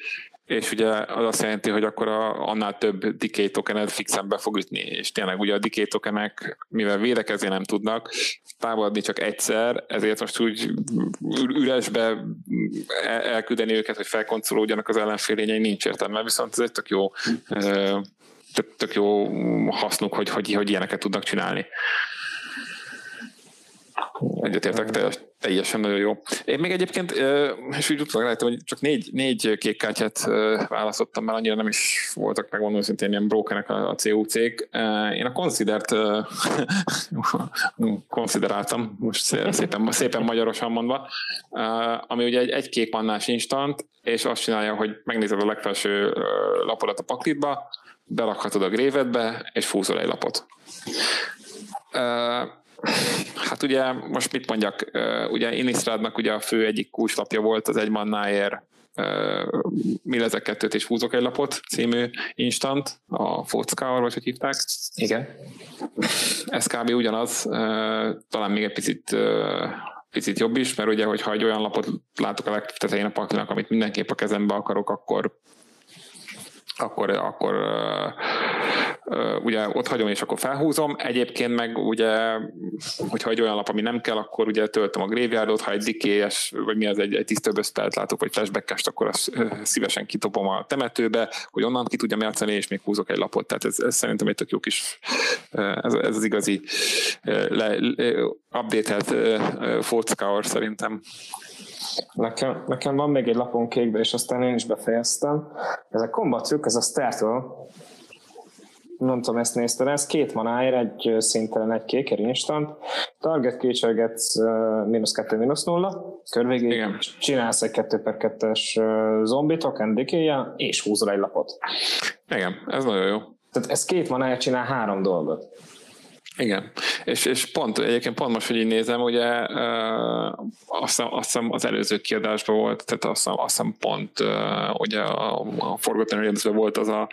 és ugye az azt jelenti, hogy akkor a, annál több decay tokenet fixen be fog ütni, és tényleg ugye a decay tokenek, mivel védekezni nem tudnak, távolodni csak egyszer, ezért most úgy üresbe elküldeni őket, hogy felkoncolódjanak az ellenfélényei nincs értelme, viszont ez egy tök jó tök, tök jó hasznuk, hogy, hogy, hogy ilyeneket tudnak csinálni. Egyetértek, teljes, teljesen nagyon jó. Én még egyébként, és úgy utólag láttam, hogy csak négy, négy kék kártyát választottam, mert annyira nem is voltak megmondom szintén ilyen brokerek a, a CUC-k. Én a Considert *laughs* konsideráltam, most szépen, szépen magyarosan mondva, ami ugye egy, egy kék mannás instant, és azt csinálja, hogy megnézed a legfelső lapodat a paklitba, berakhatod a grévedbe, és fúzol egy lapot. Hát ugye most mit mondjak, ugye Inistrádnak ugye a fő egyik kulcslapja volt az egy mannáért mi ezek kettőt és húzok egy lapot című instant, a Fotscour, vagy hogy hívták. Igen. Ez kb. ugyanaz, talán még egy picit picit jobb is, mert ugye, hogyha egy olyan lapot látok a legtetején a paklinak, amit mindenképp a kezembe akarok, akkor akkor, akkor ugye ott hagyom, és akkor felhúzom. Egyébként meg ugye, hogyha egy olyan lap, ami nem kell, akkor ugye töltöm a graveyardot, ha egy dikélyes, vagy mi az egy, egy tisztőbb látok, vagy flashback akkor azt szívesen kitopom a temetőbe, hogy onnan ki tudjam játszani, és még húzok egy lapot. Tehát ez, ez szerintem egy tök jó kis, ez, ez az igazi le, le, update-et uh, szerintem. Nekem, nekem van még egy lapon kékbe, és aztán én is befejeztem. Ez a combat trükk, ez a Startle, nem tudom, ezt nézted, ez két manáért, egy szintelen, egy kéker instant, target gets uh, mínusz kettő, mínusz nulla, körvégig Igen. csinálsz egy 2 per 2-es uh, zombi token decay és húzol egy lapot. Igen, ez nagyon jó. Tehát ez két manáért csinál három dolgot. Igen, és, és pont, egyébként pont most, hogy így nézem, ugye uh, azt, hiszem, azt hiszem az előző kiadásban volt, tehát azt hiszem, azt hiszem pont uh, ugye a, a Forgotten realms volt az a,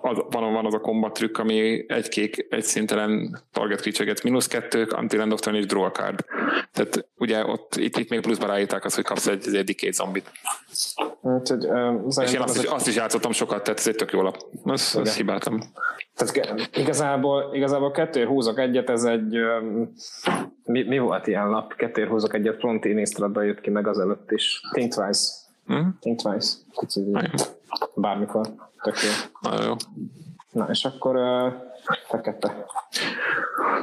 az, van, van az a combat trükk, ami egy kék, egy szintelen target creature mínusz kettő, until end of turn és draw a card. Tehát ugye ott, itt, itt még pluszban ráírták azt, hogy kapsz egy, egy decade zombit. Úgyhogy, uh, és én azt, is, azt is játszottam sokat, tehát ez egy tök jó lap. Azt, azt hibáltam. Tehát igazából, igazából kettőr húzok egyet, ez egy, mi, mi volt ilyen lap? Kettőr húzok egyet, Fronti Innistrad jött ki meg azelőtt is. Think twice. Mm. Think twice. bármikor. Tök jó. Nagyon jó. Na, és akkor uh, fekete.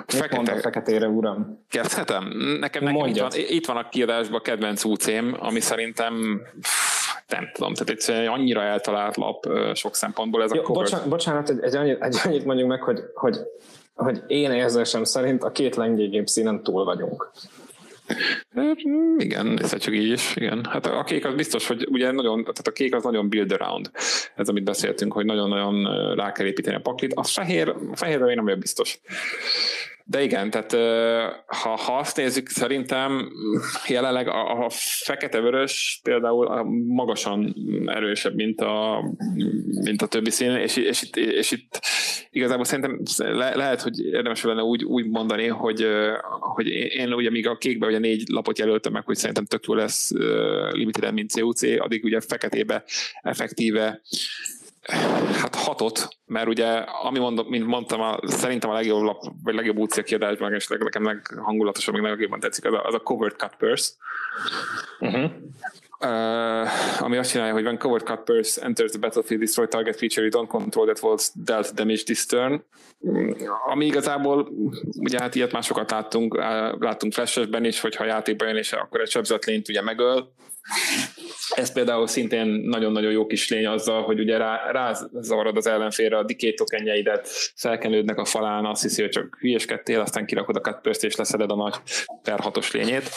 Fekete. a feketére, uram? Kezdhetem? Nekem, nekem itt, van, itt van a kiadásban kedvenc UC-m, ami szerintem nem tudom, tehát egyszerűen annyira eltalált lap sok szempontból ez Jó, a cover. Bocsánat, bocsánat egy, egy, annyit, egy annyit mondjuk meg, hogy, hogy, hogy én érzésem szerint a két leggyengébb színen túl vagyunk. Igen, csak így is, igen. Hát a kék az biztos, hogy ugye nagyon, tehát a kék az nagyon build around, ez amit beszéltünk, hogy nagyon-nagyon rá kell építeni a paklit. A fehér, a fehér én nem vagyok biztos. De igen, tehát ha, ha azt nézzük, szerintem jelenleg a, a fekete-vörös például magasan erősebb, mint a, mint a többi szín, és, és, itt, és itt igazából szerintem le, lehet, hogy érdemes lenne úgy, úgy mondani, hogy, hogy én ugye még a kékbe ugye négy lapot jelöltem meg, hogy szerintem tök jó lesz limited mint CUC, addig ugye feketébe effektíve Hát hatot, mert ugye, ami mondom, mint mondtam, a, szerintem a legjobb lap, vagy legjobb UC kiadásban, és nekem leghangulatosabb, meg legjobban tetszik, az a, az a Covered Cut Purse. Uh-huh. Uh, ami azt csinálja, hogy when covered cut purse enters the battlefield, destroy target feature, you don't control that was dealt damage this turn. Ami igazából, ugye hát ilyet már sokat láttunk, láttunk flashesben is, hogyha játékban jön, és akkor egy sebzett lényt ugye megöl, ez például szintén nagyon-nagyon jó kis lény azzal, hogy ugye rá, rázavarod az ellenfélre a decay tokenjeidet, felkenődnek a falán, azt hiszi, hogy csak hülyeskedtél, aztán kirakod a cutburst és leszeded a nagy per 6 lényét.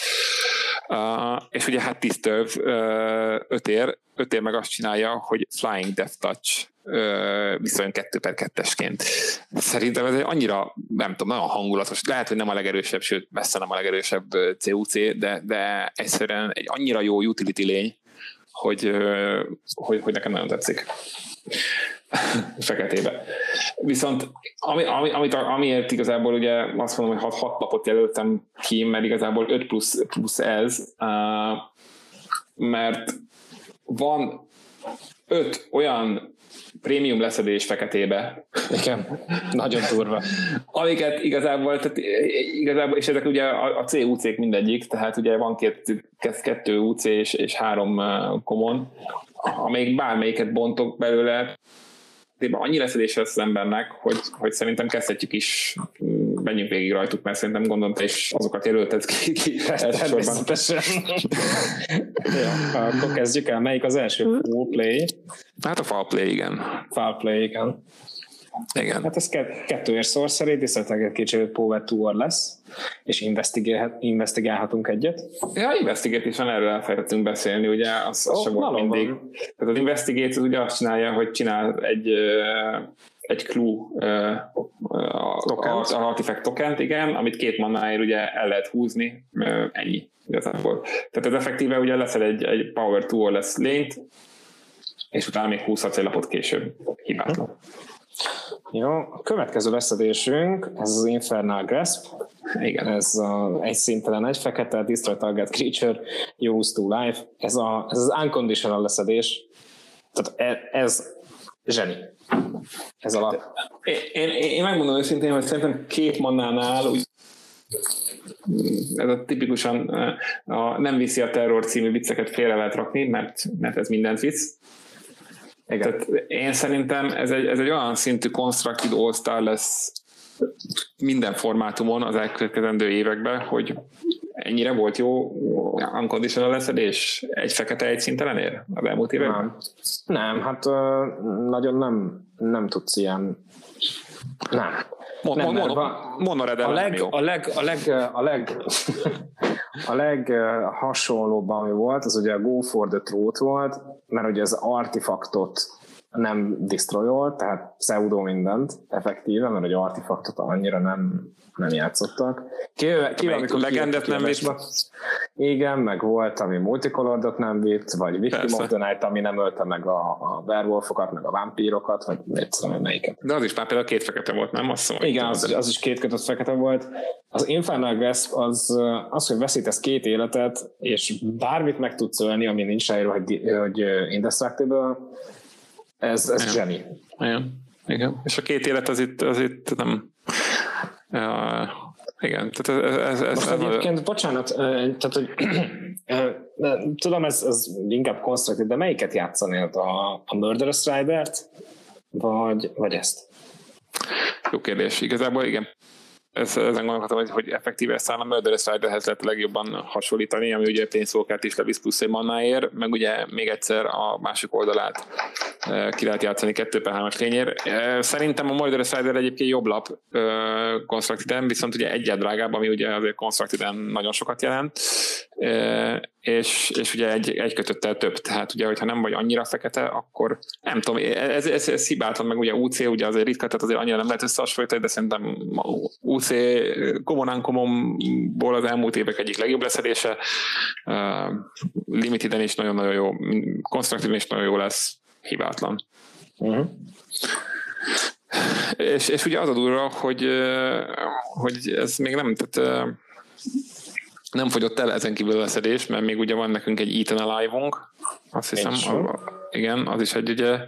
Uh, és ugye hát Disturb uh, öt ér, öt ér meg azt csinálja, hogy Flying Death Touch uh, viszont 2 per 2-esként. Szerintem ez egy annyira, nem tudom, nagyon hangulatos, lehet, hogy nem a legerősebb, sőt, messze nem a legerősebb CUC, de, de egyszerűen egy annyira jó utility lény, hogy, hogy, hogy nekem nagyon tetszik. *laughs* feketébe. Viszont ami, ami, amit, amiért igazából ugye azt mondom, hogy 6, 6 napot jelöltem ki, mert igazából 5 plusz, plusz ez, mert van öt olyan prémium leszedés feketébe. Igen, nagyon durva. Amiket igazából, tehát igazából, és ezek ugye a, a CUC-k mindegyik, tehát ugye van két, kettő UC és, és három common, amelyik bármelyiket bontok belőle, annyi leszedés lesz az embernek, hogy, hogy szerintem kezdhetjük is menjünk végig rajtuk, mert szerintem gondolom te is azokat jelölted ki, ki Természetesen. *laughs* ja, akkor kezdjük el. Melyik az első? Full play? Hát a foul play, igen. Foul play, igen. Igen. Hát ez kettőért sorcery, egy kicsit Power Tour lesz, és investigálhatunk egyet. Ja, investigation erről elfelejtettünk beszélni, ugye az, az oh, sem volt mindig. Tehát az investigate az ugye azt csinálja, hogy csinál egy egy clue az artifact tokent, igen, amit két mannáért ugye el lehet húzni, ennyi igazából. Tehát ez effektíve ugye leszel egy, egy power tool lesz lényt, és utána még 20 célapot később. Hibátlan. Jó, a következő leszedésünk, ez az Infernal Grasp. Igen, ez a egy szintelen, egy fekete, Destroy Target Creature, Use to Life. Ez, a, ez az unconditional leszedés. Tehát e, ez zseni. Ez a lap. Én, én, én megmondom őszintén, hogy szerintem két mannánál úgy ez a tipikusan a nem viszi a terror című vicceket félre lehet rakni, mert, mert ez mindent visz. Igen. Tehát én szerintem ez egy, ez egy olyan szintű constructed all lesz minden formátumon az elkövetkezendő években, hogy ennyire volt jó unconditional leszedés egy fekete egy szintelen ér az elmúlt években? Nem, nem hát nagyon nem, nem tudsz ilyen nem. Mond, nem, mond, a leg, a leg, a leg, a leg, a leg hasonlóbb, ami volt, az ugye a Go for the Truth volt, mert ugye az artifaktot nem destroyolt, tehát pseudo mindent effektíve, mert egy artifaktot annyira nem, nem játszottak. Kivel, kivel amikor legendet nem vitt? Igen, meg volt, ami multicolordot nem vitt, vagy Victim Persze. of the Night, ami nem ölte meg a, a werewolfokat, meg a vámpírokat, vagy mit tudom, melyiket. De az is már például két fekete volt, nem? Azt mondom, Igen, az, az, is két kötött fekete volt. Az Infernal Grasp az, az, hogy veszítesz két életet, és bármit meg tudsz ölni, ami nincs ráírva, hogy, hogy indestructible, ez, ez Igen. zseni. Igen. Igen. És a két élet az itt, az itt nem... Uh, igen, tehát ez... ez, ez Most ez egyébként, a... bocsánat, tehát, hogy tudom, ez, ez inkább konstruktív, de melyiket játszanél? A, a Murderous Rider-t, vagy, vagy ezt? Jó kérdés. Igazából igen, ez, ezen gondolkodtam, hogy, hogy effektíve ezt a Murderous Riderhez lehet legjobban hasonlítani, ami ugye pénzszolkált is levisz plusz egy mannáért, meg ugye még egyszer a másik oldalát e, ki lehet játszani 2 per 3-as lényér. E, szerintem a Murderous Rider egyébként jobb lap konstruktiden, viszont ugye egyet drágább, ami ugye azért konstruktiden nagyon sokat jelent, e, és, és ugye egy, egy kötöttel több, tehát ugye, hogyha nem vagy annyira fekete, akkor nem tudom, ez, ez, ez hibátlan, meg ugye UC ugye azért ritka, tehát azért annyira nem lehet összehasonlítani, de szerintem UC Common Uncommonból az elmúlt évek egyik legjobb leszedése, uh, Limiteden is nagyon-nagyon jó, konstruktív is nagyon jó lesz, hibátlan. Uh-huh. És, és ugye az a durva, hogy, hogy ez még nem, tehát nem fogyott el ezen kívül a leszedés, mert még ugye van nekünk egy Ethan Alive-unk, azt hiszem, a, igen, az is egy, ugye,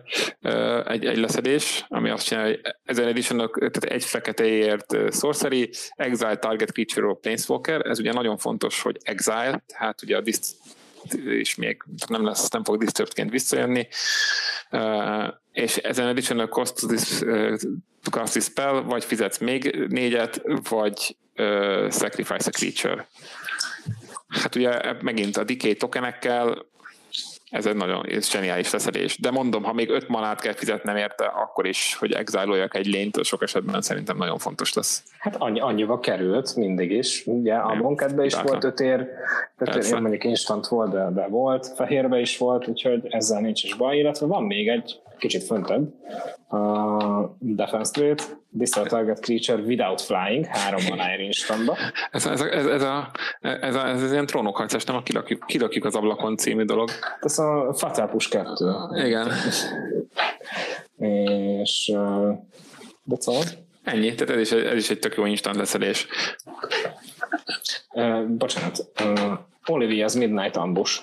egy, egy leszedés, ami azt csinálja, hogy ezen edition tehát egy feketeért sorcery, exile target creature of planeswalker, ez ugye nagyon fontos, hogy exile, tehát ugye a dist és még nem lesz, nem fog disturbedként visszajönni, és ezen edition cost to this, cast this spell, vagy fizetsz még négyet, vagy sacrifice a creature. Hát ugye megint a decay tokenekkel ez egy nagyon ez zseniális leszedés. De mondom, ha még öt manát kell fizetnem érte, akkor is, hogy exiloljak egy lényt, sok esetben szerintem nagyon fontos lesz. Hát annyi, annyiba került mindig is. Ugye a Monketben is volt öt ér, öt ér mondjuk instant volt, de, de volt, fehérbe is volt, úgyhogy ezzel nincs is baj, illetve van még egy kicsit föntebb, a Defense Rate, Distal Target Creature Without Flying, három manáért instantba. Ez, ez, ez, ez, a, ez, a, ez, ez ilyen trónokharcás, nem a kilakjuk, kilakjuk az ablakon című dolog. Ez a Fatal Push 2. Igen. És de szóval? Ennyi, tehát ez is, ez is egy tök jó instant leszedés. Uh, bocsánat, uh, Olivia's Midnight Ambush.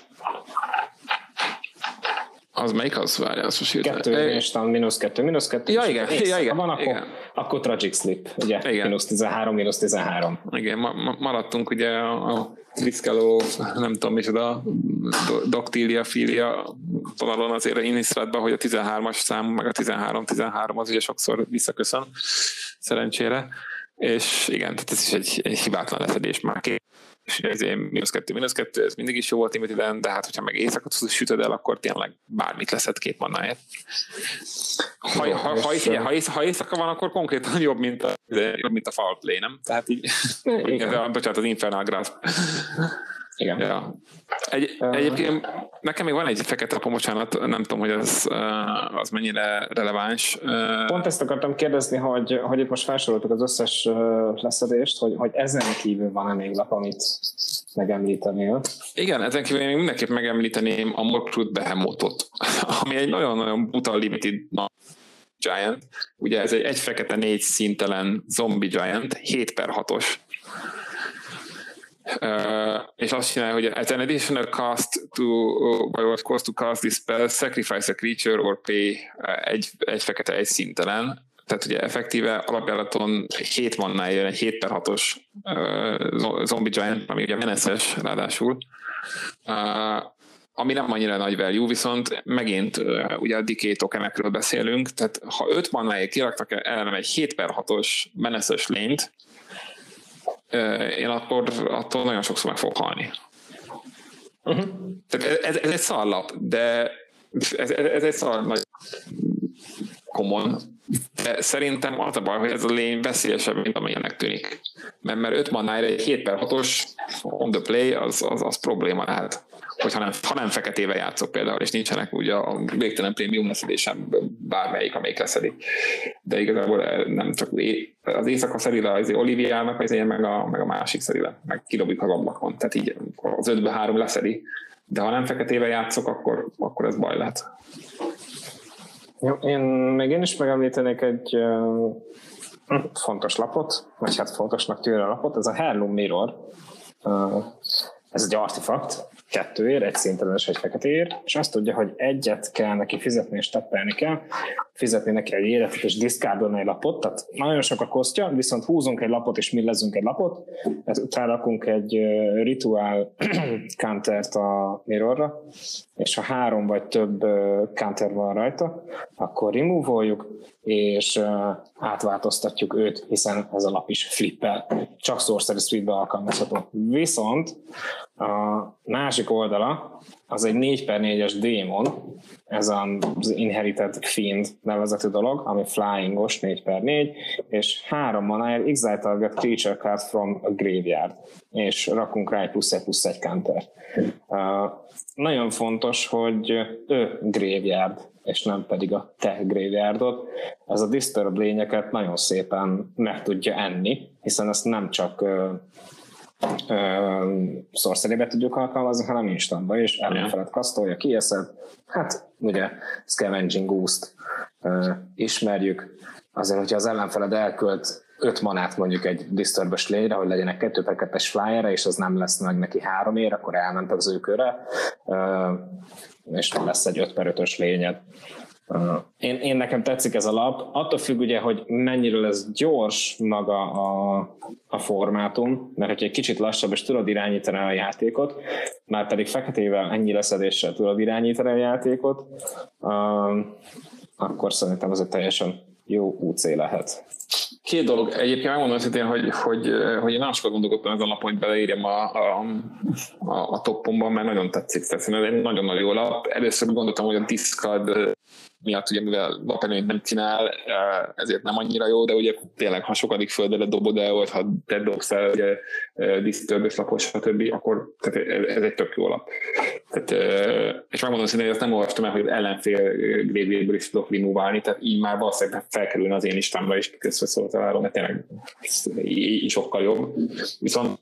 Az melyik az? Várja, az most Kettő, talán mínusz kettő, mínusz kettő. Ja, igen, ja, igen. Ha van, akkor, igen. akkor Tragic Slip, ugye? Igen. Mínusz 13, mínusz 13. Igen, ma, ma, maradtunk ugye a, a Triszkeló, nem tudom micsoda, doktília, filia vonalon azért a Innistrádban, hogy a 13-as szám, meg a 13-13 az ugye sokszor visszaköszön, szerencsére. és igen, tehát ez is egy, egy hibátlan leszedés már két és ez mínusz kettő, mínusz kettő, ez mindig is jó volt Timothy de hát hogyha meg éjszakot sütöd el, akkor tényleg bármit leszed két mannáért. Ha, ha, ha, ha, ha, ha, éjszaka van, akkor konkrétan jobb, mint a, jobb, mint a foul play, nem? Tehát így, igen. *laughs* bocsánat, az Infernal Grasp. Igen. Ja. Egy, egyébként nekem még van egy fekete lapom, bocsánat, nem tudom, hogy az, az mennyire releváns. Pont ezt akartam kérdezni, hogy, hogy itt most felsoroltuk az összes leszedést, hogy, hogy ezen kívül van-e még lap, amit megemlítenél? Igen, ezen kívül én mindenképp megemlíteném a Morkrut Behemothot, *laughs* ami egy nagyon-nagyon buta limited Giant. Ugye ez egy egy fekete négy szintelen zombie Giant, 7 per 6-os Uh, és azt csinálja, hogy as an additional cost to, by what cost to cast this spell, sacrifice a creature or pay egy, egy fekete, egy szintelen. Tehát ugye effektíve alapjáraton 7 mannál jön egy 7 per 6-os uh, zombie giant, ami ugye meneses ráadásul. Uh, ami nem annyira nagy value, viszont megint uh, ugye a decay tokenekről beszélünk, tehát ha 5 mannáért kiraktak ellenem egy 7 per 6-os meneszes lényt, én akkor attól nagyon sokszor meg fog halni. Uh-huh. Tehát ez, ez egy szarlap, de ez, ez egy szar nagy common, de szerintem az a baj, hogy ez a lény veszélyesebb, mint amilyennek tűnik. Mert, mert 5 manára egy 7 per 6-os on the play, az, az, az probléma lehet hogyha nem, ha nem feketével játszok például, és nincsenek ugye a végtelen prémium leszedésem bármelyik, amelyik leszedik. De igazából eh, nem csak az éjszaka szerile az Oliviának, az én meg a, meg a másik szerile, meg kidobjuk az ablakon. Tehát így az ötbe három leszedi. De ha nem feketével játszok, akkor, akkor ez baj lehet. Jó, én még én is megemlítenék egy uh, fontos lapot, vagy hát fontosnak tűnő lapot, ez a Heirloom Mirror. Uh, ez egy artefakt, kettőért, egy szintelen és egy feketéért, és azt tudja, hogy egyet kell neki fizetni és teppelni kell, fizetni neki egy életet és diszkárdolni egy lapot, tehát nagyon sok a kosztja, viszont húzunk egy lapot és millezünk egy lapot, utána rakunk egy rituál *clears throat* countert a mirrorra, és ha három vagy több counter van rajta, akkor remove és átváltoztatjuk őt, hiszen ez a lap is flippel, csak sorcery suite alkalmazható. Viszont a másik oldala az egy 4 per 4-es démon, ez az Inherited Fiend nevezetű dolog, ami flyingos 4 per 4, és három manáért exile target creature card from a graveyard, és rakunk rá egy plusz egy plusz egy counter. Uh, nagyon fontos, hogy ő graveyard, és nem pedig a te graveyardot. Ez a disturb lényeket nagyon szépen meg tudja enni, hiszen ezt nem csak uh, szorszerébe tudjuk alkalmazni, hanem instantba is, ellenfelet kasztolja, kieszed. Hát ugye Scavenging Ghost ismerjük, azért, hogyha az ellenfeled elkölt 5 manát mondjuk egy disturbos lényre, hogy legyenek 2 per 2 flyerre, és az nem lesz meg neki három ér, akkor elment az ő köre, és lesz egy 5 per 5-ös lényed. Én, én nekem tetszik ez a lap, attól függ ugye, hogy mennyire lesz gyors maga a, a formátum, mert hogyha egy kicsit lassabb és tudod irányítani a játékot, már pedig feketével ennyi leszedéssel tudod irányítani a játékot, um, akkor szerintem ez egy teljesen jó UC lehet. Két dolog. Egyébként megmondom őszintén, hogy, hogy, hogy én nagyon sokat gondolkodtam ezen a lapon, hogy beleírjam a, a, a, a toppomban, mert nagyon tetszik. Tehát ez egy nagyon-nagyon jó lap. Először gondoltam, hogy a Discard miatt, ugye mivel lapelőnyt nem csinál, ezért nem annyira jó, de ugye tényleg, ha sokadik földre dobod el, vagy ha te dobsz el ugye disztörgős lapos, stb., akkor tehát ez egy tök jó lap. Tehát, és megmondom szintén, hogy azt nem olvastam el, hogy az ellenfél grédjéből is tudok removálni, tehát így már valószínűleg felkerülne az én listámra is közbeszóltalálom, mert tényleg így sokkal jobb. Viszont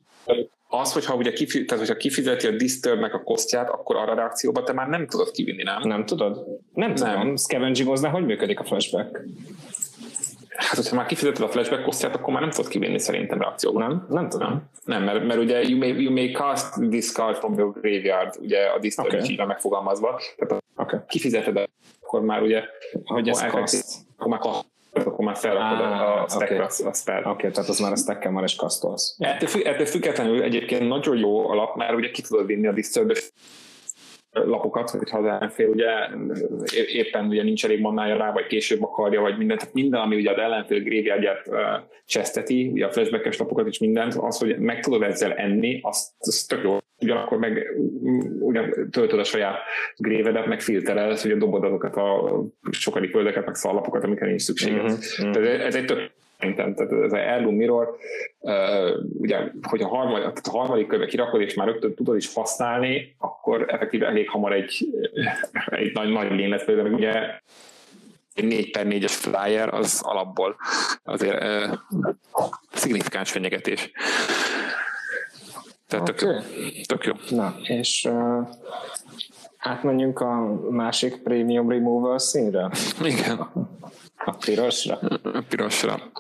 az, hogyha ugye kifizeti, tehát, hogyha kifizeti a Disturbnek a kosztját, akkor arra a reakcióba te már nem tudod kivinni, nem? Nem tudod? Nem, nem. tudom. Scavengingoznál hogy működik a flashback? Hát, hogyha már kifizeted a flashback kosztját, akkor már nem tudod kivinni szerintem reakcióba. Nem? Nem tudom. Nem, mert, mert ugye you may, you may cast this card from your graveyard, ugye a Disturb okay. így megfogalmazva. Tehát okay. kifizeted, akkor már ugye... Hogy ez cast? Akkor már akkor már felrakod ah, a stackra okay. a spell. Oké, okay, tehát az már a stacken már is kasztolsz. Ettől, ettől függetlenül egyébként nagyon jó alap, mert ugye ki tudod vinni a disturb lapokat, hogyha az ellenfél ugye éppen ugye nincs elég mannája rá, vagy később akarja, vagy minden, tehát minden, ami ugye az ellenfél grévjegyet uh, cseszteti, ugye a flashbackes lapokat is mindent, az, hogy meg tudod ezzel enni, azt, az tök jó. Ugyanakkor meg ugyan töltöd a saját grévedet, meg filterelsz, ugye dobod azokat a sokadik földeket, meg szallapokat, amikre nincs szükséged. Uh-huh. Tehát ez egy tök szerintem, tehát ez az Heirloom Mirror, ugye, hogy a, harmad, tehát a harmadik körbe kirakod, és már rögtön tudod is használni, akkor effektíve elég hamar egy, egy nagy, nagy lén lesz, például ugye egy 4 per 4-es flyer az alapból azért uh, szignifikáns fenyegetés. Tehát okay. tök, tök jó. Na, és uh, átmenjünk a másik Premium Removal színre? Igen. A pirosra? A pirosra.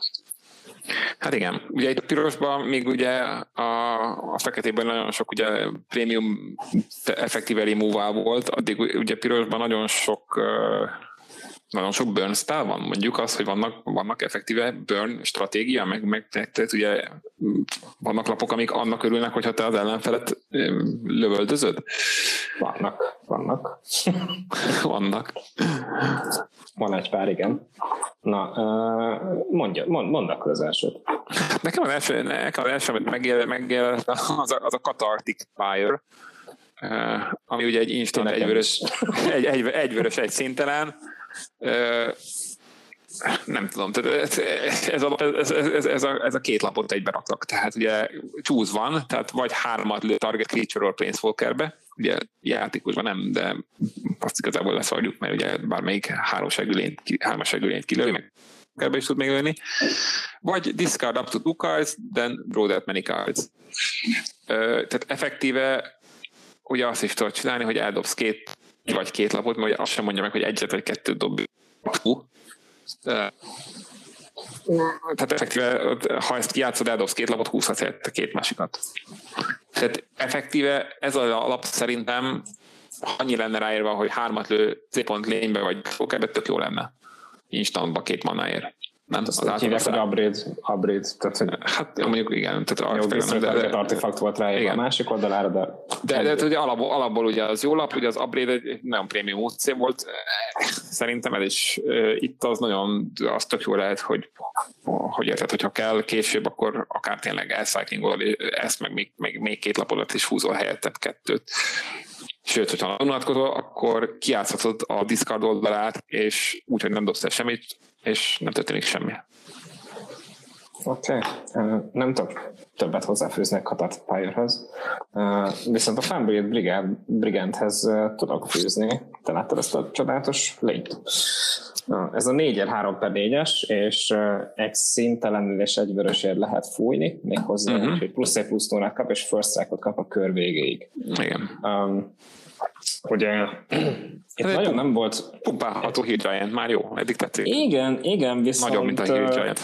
Hát igen, ugye itt a pirosban még ugye a, a feketében nagyon sok ugye prémium effektíve remove volt, addig ugye pirosban nagyon sok nagyon sok burn style van, mondjuk az, hogy vannak, vannak effektíve burn stratégia, meg, meg tehát ugye vannak lapok, amik annak örülnek, hogyha te az ellenfelet lövöldözöd? Vannak, vannak. *laughs* vannak. Van egy pár, igen. Na, mondja, mond, mondd akkor az elsőt. Nekem az első, nekem az első amit megjelent, az a, az a Cathartic Fire, ami ugye egy instant egyvörös, egy, egy, egyvörös egy szintelen, nem tudom, tehát ez a, ez, ez, ez, a, ez a két lapot egybe raktak. Tehát ugye choose van, tehát vagy hármat lő target creature-ról planeswalkerbe, ugye játékosban nem, de azt igazából leszarjuk, mert ugye bármelyik háromságülényt, hármasságülényt kilő, meg ebbe is tud még lőni. Vagy discard up to two cards, then draw that many cards. Tehát effektíve ugye azt is tudod csinálni, hogy eldobsz két vagy két lapot, mert azt sem mondja meg, hogy egyet vagy kettőt dob. Tehát effektíve, ha ezt kijátszod, eldobsz két lapot, húzhatsz el két másikat. Tehát effektíve ez az alap szerintem annyi lenne ráírva, hogy hármat lő C-pont lénybe, vagy pokerbe, tök jó lenne. Instantba két manáért. Nem, azt az hívják, hogy upgrade, upgrade. Tehát, hogy hát mondjuk igen. Tehát jó, de, de, artefakt volt rá igen. a másik oldalára, de... De, de, de ugye alapból, alapból ugye az jó lap, ugye az upgrade egy nagyon prémium UC volt. Szerintem ez is itt az nagyon, az tök jó lehet, hogy hogy érted, hogyha kell később, akkor akár tényleg elcyclingolod ezt, meg még, még, még két lapodat is húzol helyette kettőt. Sőt, hogyha unatkozol, akkor kiátszhatod a discard oldalát, és úgyhogy nem dobsz el semmit, és nem történik semmi. Oké, okay. nem tudok többet hozzáfűzni a Pyrehoz. Viszont a Fanbreed Brigandhez tudok fűzni. Te láttad ezt a csodálatos lényt? Ez a 4 3 per 4-es, és egy szintelenül és egy vörösért lehet fújni, méghozzá, uh-huh. hogy plusz egy plusz tónát kap, és first strike kap a kör végéig. Igen. Um, ugye itt Ez nagyon nem volt... Pumpálható Hill Giant, már jó, eddig tetszik. Igen, igen, viszont... Nagyon, mint a Hill Giant.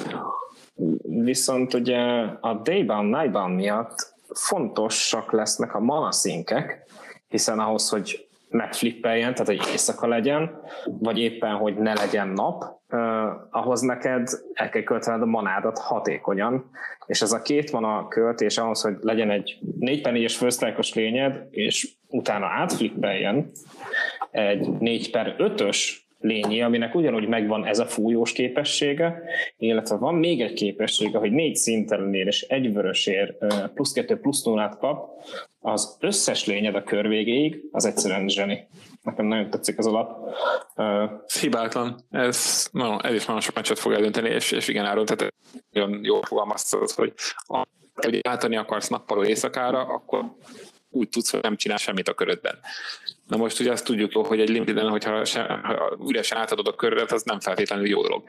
Viszont ugye a Daybound, Nightbound miatt fontosak lesznek a mana szinkek, hiszen ahhoz, hogy megflippeljen, tehát hogy éjszaka legyen, vagy éppen, hogy ne legyen nap, uh, ahhoz neked el kell költened a manádat hatékonyan, és ez a két mana költés ahhoz, hogy legyen egy 4 per 4-es first lényed, és utána átflippeljen egy 4 per 5-ös lényi, aminek ugyanúgy megvan ez a fújós képessége, illetve van még egy képessége, hogy négy szintelennél és egy vörösér plusz kettő plusz nullát kap, az összes lényed a kör végéig, az egyszerűen zseni. Nekem nagyon tetszik az alap. Hibátlan. Ez, no, ez is nagyon sok meccset fog eldönteni, és, és igen, Áron, tehát nagyon jól fogalmaztad, hogy a, hogy akarsz nappaló éjszakára, akkor úgy tudsz, hogy nem csinál semmit a körödben. Na most ugye azt tudjuk hogy egy limiteden, hogyha se, ha üresen átadod a körödet, az nem feltétlenül jó dolog.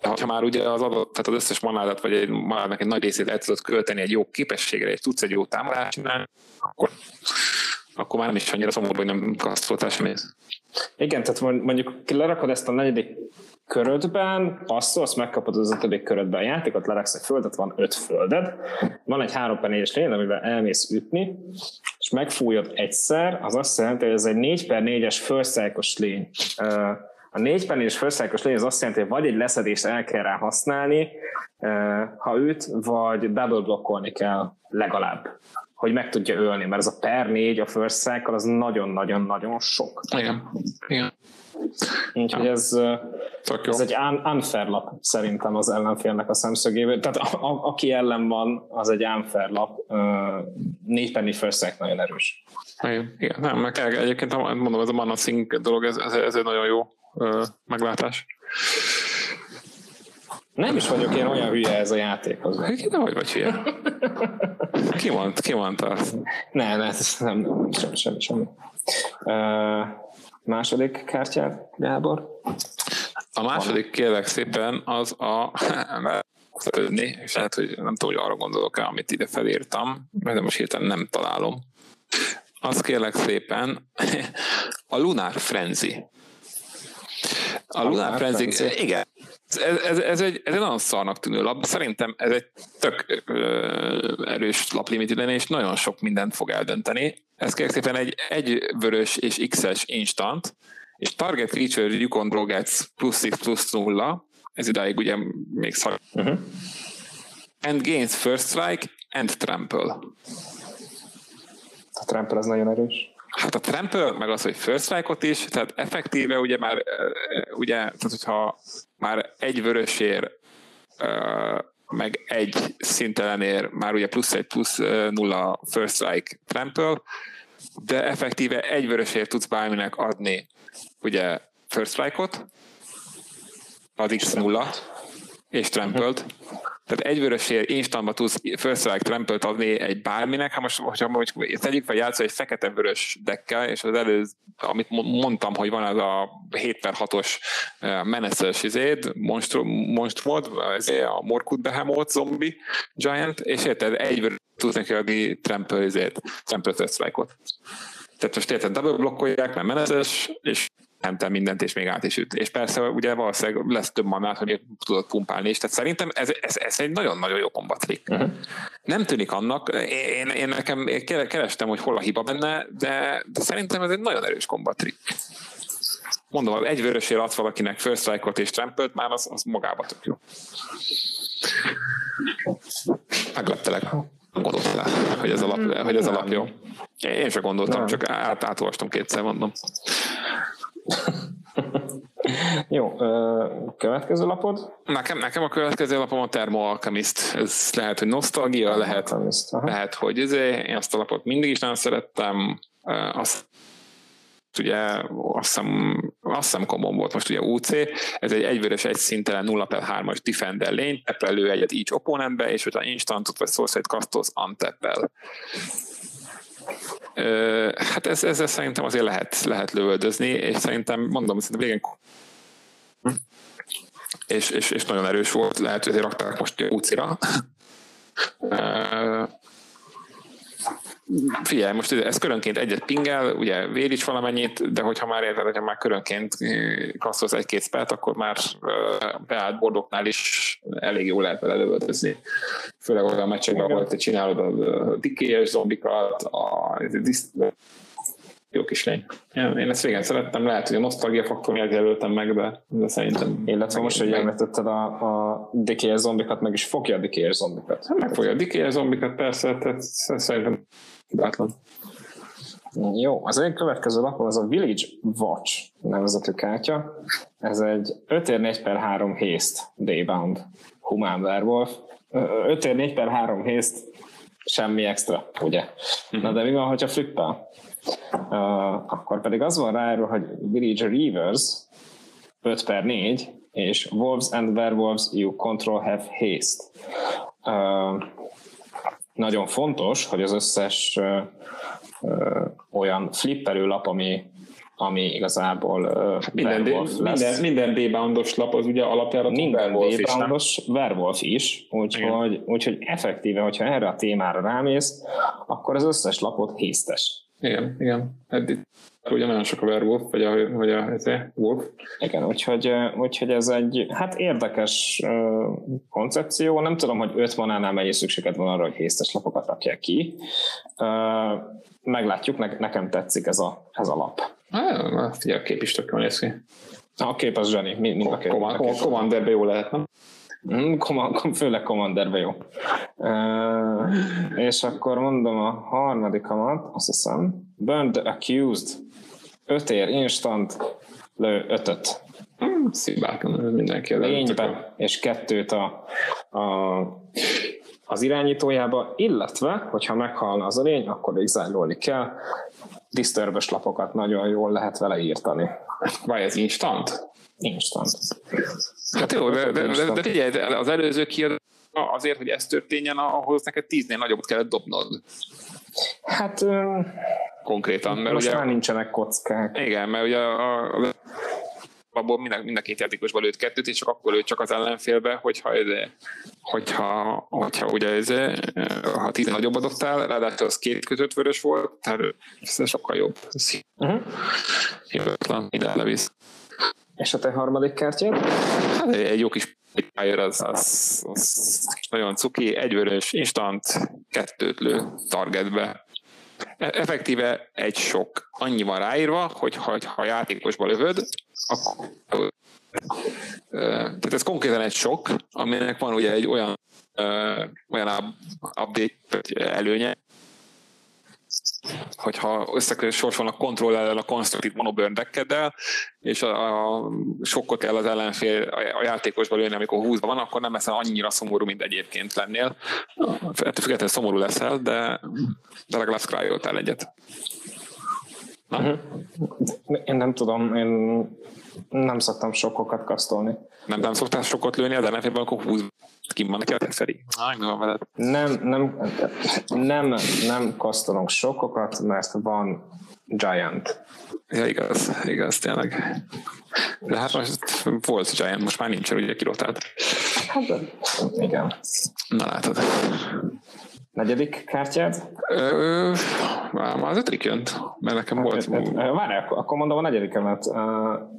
De ha már ugye az adott, tehát az összes manádat, vagy egy manádnak egy nagy részét el tudod költeni egy jó képességre, és tudsz egy jó támadást csinálni, akkor, akkor már nem is annyira szomorú, hogy nem kasztoltál semmit. Igen, tehát mondjuk lerakod ezt a negyedik körödben, passzolsz, megkapod az ötödik körödben a játékot, leraksz egy földet, van öt földed, van egy 3 per 4-es lény, amivel elmész ütni, és megfújod egyszer, az azt jelenti, hogy ez egy 4 per 4-es felszájkos lény. A 4 per 4-es felszájkos lény az azt jelenti, hogy vagy egy leszedést el kell rá használni, ha őt, vagy double blokkolni kell legalább. Hogy meg tudja ölni, mert ez a per 4 a first cycle az nagyon-nagyon-nagyon sok. Igen. Igen. Úgyhogy Ja. ez, jó. ez egy un- unfair lap szerintem az ellenfélnek a szemszögéből. Tehát a, a, aki ellen van, az egy unfair lap. Négy penny first nagyon erős. Igen, igen, nem, meg egyébként mondom, ez a mana dolog, ez, ez, ez egy nagyon jó meglátás. Nem is vagyok én olyan hülye ez a játékhoz. Ki nem vagy vagy hülye? Ki mond, ki mondta azt? Ne, ne, ez nem, nem, semmi, semmi, semmi. Ö, második kártyát, Gábor? A második kérlek szépen az a összekötni, és lehet, hogy nem tudom, hogy arra gondolok el, amit ide felírtam, mert most hirtelen nem találom. Azt kérlek szépen, *laughs* a Lunar Frenzy. A Lunar Lunar Frenzy, Frenzy. igen, ez, ez, ez, egy, ez egy nagyon szarnak tűnő lap, szerintem ez egy tök ö, erős lap limited és nagyon sok mindent fog eldönteni. Ez kérlek szépen egy, egy vörös és X-es instant, és target creature you control gets plusz X plusz nulla, ez idáig ugye még szar. Uh-huh. And gains first strike and trample. A trample az nagyon erős. Hát a trample, meg az, hogy first strike-ot is, tehát effektíve ugye már, ugye, tehát hogyha már egy vörösér, meg egy szintelenér, már ugye plusz egy plusz nulla first strike trample, de effektíve egy vörösért tudsz bárminek adni ugye first strike-ot, az X0, és trampled. Tehát egy vörösért instantba tudsz first strike trampled adni egy bárminek, hát most, hogyha mondjuk tegyük fel játszol egy fekete-vörös deckkel, és az előző, amit mo- mondtam, hogy van az a 7 per 6-os meneces izéd, monstrum, monstrumod, ez a Morkut Behemoth zombi giant, és érted, egy vörös tudsz neki adni trample izét, trample first strike-ot. Tehát most érted, double blokkolják, mert menetes, és nem te mindent, és még át is üt. És persze ugye valószínűleg lesz több manát, hogy tudod pumpálni is. Tehát szerintem ez, ez, ez egy nagyon-nagyon jó kombatrik. Uh-huh. Nem tűnik annak, én, én nekem én kerestem, hogy hol a hiba benne, de, de szerintem ez egy nagyon erős kombatrik. Mondom, egy vörösért adsz valakinek first strike-ot és trampelt, már az, az magában tök jó. Megleptelek. Gondoltál, hogy ez alap, hogy ez alap jó. Én sem gondoltam, Nem. csak át, átolvastam kétszer, mondom. *laughs* Jó, következő lapod? Nekem, nekem a következő lapom a Thermo Alchemist. Ez lehet, hogy nosztalgia, lehet, Alchemist, aha. lehet, hogy izé, én azt a lapot mindig is nagyon szerettem. Azt ugye azt hiszem, azt hiszem common volt most ugye UC, ez egy egyvörös egy szintelen 0 per 3-as defender lény, teppelő egyet each opponentbe, és hogyha instantot vagy sorcery kasztolsz, untappel. Hát ez, ezzel szerintem azért lehet, lehet lövöldözni, és szerintem, mondom, szerintem régen és, és, és nagyon erős volt, lehet, hogy ezért rakták most UC-ra. Figyelj, most ez körönként egyet pingel, ugye vér is valamennyit, de hogyha már érted, hogyha már körönként eh, kasztolsz egy-két spelt, akkor már eh, beállt bordoknál is elég jól lehet vele lövöldözni. Főleg olyan meccsekben, ahol te csinálod a dikélyes zombikat, a diszt- jó kis lény. Én ezt régen szerettem, lehet, hogy a nosztalgia faktor miatt jelöltem meg, de, de szerintem... Illetve most, hogy említetted a, a DKS zombikat, meg is fogja a DKS zombikat. megfogja a dikélyes zombikat, persze, tehát szerintem hibátlan. Jó, az én következő lapon az a Village Watch nevezetű kártya. Ez egy 5 4 per 3 haste Daybound Human Werewolf. 5 4 per 3 haste semmi extra, ugye? Na de mi van, hogyha flippel? Uh, akkor pedig az van ráírva, hogy Village Reavers 5 per 4 és Wolves and Werewolves you control have haste. Uh, nagyon fontos, hogy az összes ö, olyan flipperő lap, ami, ami igazából ö, Minden, D- minden, minden D-boundos lap az ugye alapjára minden? D-boundos werewolf is, úgyhogy, úgyhogy effektíve, hogyha erre a témára rámész, akkor az összes lapot hésztes. Igen, igen. Eddig ugye nagyon sok a werewolf, vagy a, vagy a ez a wolf. Igen, úgyhogy, úgyhogy ez egy hát érdekes koncepció. Nem tudom, hogy öt manánál mennyi szükséged van arra, hogy hésztes lapokat rakják ki. Meglátjuk, ne, nekem tetszik ez a, ez a lap. Na, figyelj, a kép is tök jól néz ki. A kép az zseni, mind mind a kép. Commanderbe jó lehet, nem? Mm, főleg Commanderbe jó. Uh, és akkor mondom a harmadikamat, azt hiszem. Burn the Accused. Öt ér, instant, lő ötöt. Hmm, Szibákon, mindenki Lénybe, és kettőt a, a, az irányítójába, illetve, hogyha meghalna az a lény, akkor exile kell. Disturbös lapokat nagyon jól lehet vele írtani. Vagy ez instant? Instant. Hát jó, de, de, de, de figyelj, az előző kiadás azért, hogy ez történjen, ahhoz neked tíznél nagyobbat kellett dobnod. Hát konkrétan. Mert most ugye, már nincsenek kockák. Igen, mert ugye a, a abból mind a, mind a két játékosban lőtt kettőt, és csak akkor lőtt csak az ellenfélbe, hogyha, ez, hogyha, hogyha ugye ez, ha tíz nagyobb adottál, ráadásul az két kötött vörös volt, tehát ez sokkal jobb. Uh-huh. Hivatlan, ide levisz. És a te harmadik kártyád? Hát egy jó kis Fire az, az, az nagyon cuki, egy vörös, instant, kettőt lő targetbe. E- effektíve egy sok. Annyi van ráírva, hogy ha, ha játékosba lövöd, akkor tehát ez konkrétan egy sok, aminek van ugye egy olyan, olyan update előnye, hogyha összesorsolnak kontroll ellen a konstruktív monoburn és a, a sokkot kell az ellenfél a játékosba lőni, amikor 20 van, akkor nem leszel annyira szomorú, mint egyébként lennél. Ettől függetlenül szomorú leszel, de, de legalább scryoltál egyet. Na? Uh-huh. Én nem tudom, én nem szoktam sokkokat kasztolni. Nem, nem szoktál sokkot lőni, de nem akkor 20 ki van neki a Feri? Nem, nem, nem, nem kasztolunk sokkokat, mert van Giant. Ja, igaz, igaz, tényleg. De hát most volt Giant, most már nincsen, ugye kirotált. Hát, igen. Na látod. Negyedik kártyád? Ö, már az ötödik jönt, mert nekem hát, volt. Várj, akkor, akkor mondom a negyedikemet,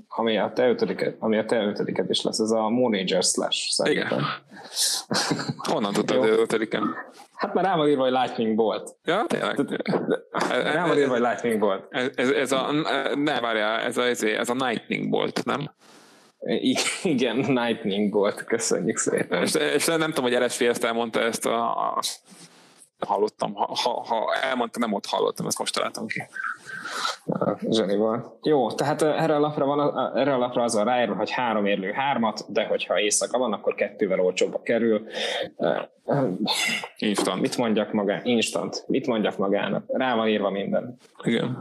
ami a te ötödiket, ami a te ötödiket is lesz, ez a Monager Slash szerintem. Igen. *laughs* Honnan tudtad az ötödiken? Hát már rám írva, hogy Lightning Bolt. Ja, tényleg. Rám írva, hogy Lightning Bolt. Ez, ez, ez a, ne várjál, ez a, ez a Lightning Bolt, nem? Igen, Lightning Bolt, köszönjük szépen. És, és nem tudom, hogy RSV ezt elmondta ezt a, a hallottam. Ha, ha, ha elmondta, nem ott hallottam, ezt most találtam ki. Zsenival. Jó, tehát erre a lapra, van, erre a lapra az a ráírva, hogy három érlő hármat, de hogyha éjszaka van, akkor kettővel olcsóbba kerül. Instant. Mit mondjak magán? Instant. Mit mondjak magának? Rá van írva minden. Igen.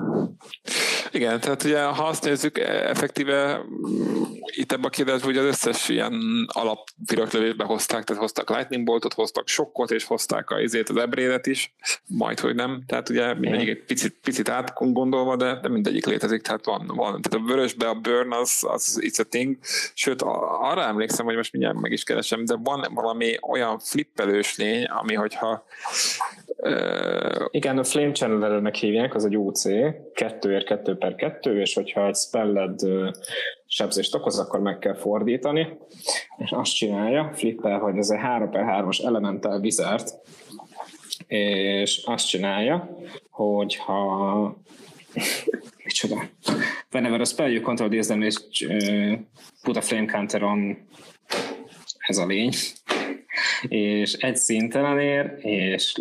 Igen, tehát ugye ha azt nézzük, e, effektíve mm, itt ebben a kérdésben hogy az összes ilyen alap viráglövésbe hozták, tehát hoztak lightning boltot, hoztak sokkot, és hozták a izét, az ebrédet is, majd, hogy nem. Tehát ugye mindegyik egy picit, picit át gondolva, de, de mindegyik létezik, tehát van, van. Tehát a vörösbe a burn az, az it's a thing, sőt arra emlékszem, hogy most mindjárt meg is keresem, de van valami olyan flippelős lény, ami hogyha Uh, Igen, a Flame channel hívják, az egy UC, 2 2 per 2, és hogyha egy spelled uh, sebzést okoz, akkor meg kell fordítani, és azt csinálja, flippel, hogy ez egy 3 per 3-as elemental wizard, és azt csinálja, hogy ha micsoda, whenever a spell you control this damage, uh, put a flame counter on ez a lény, és egy szintelen ér, és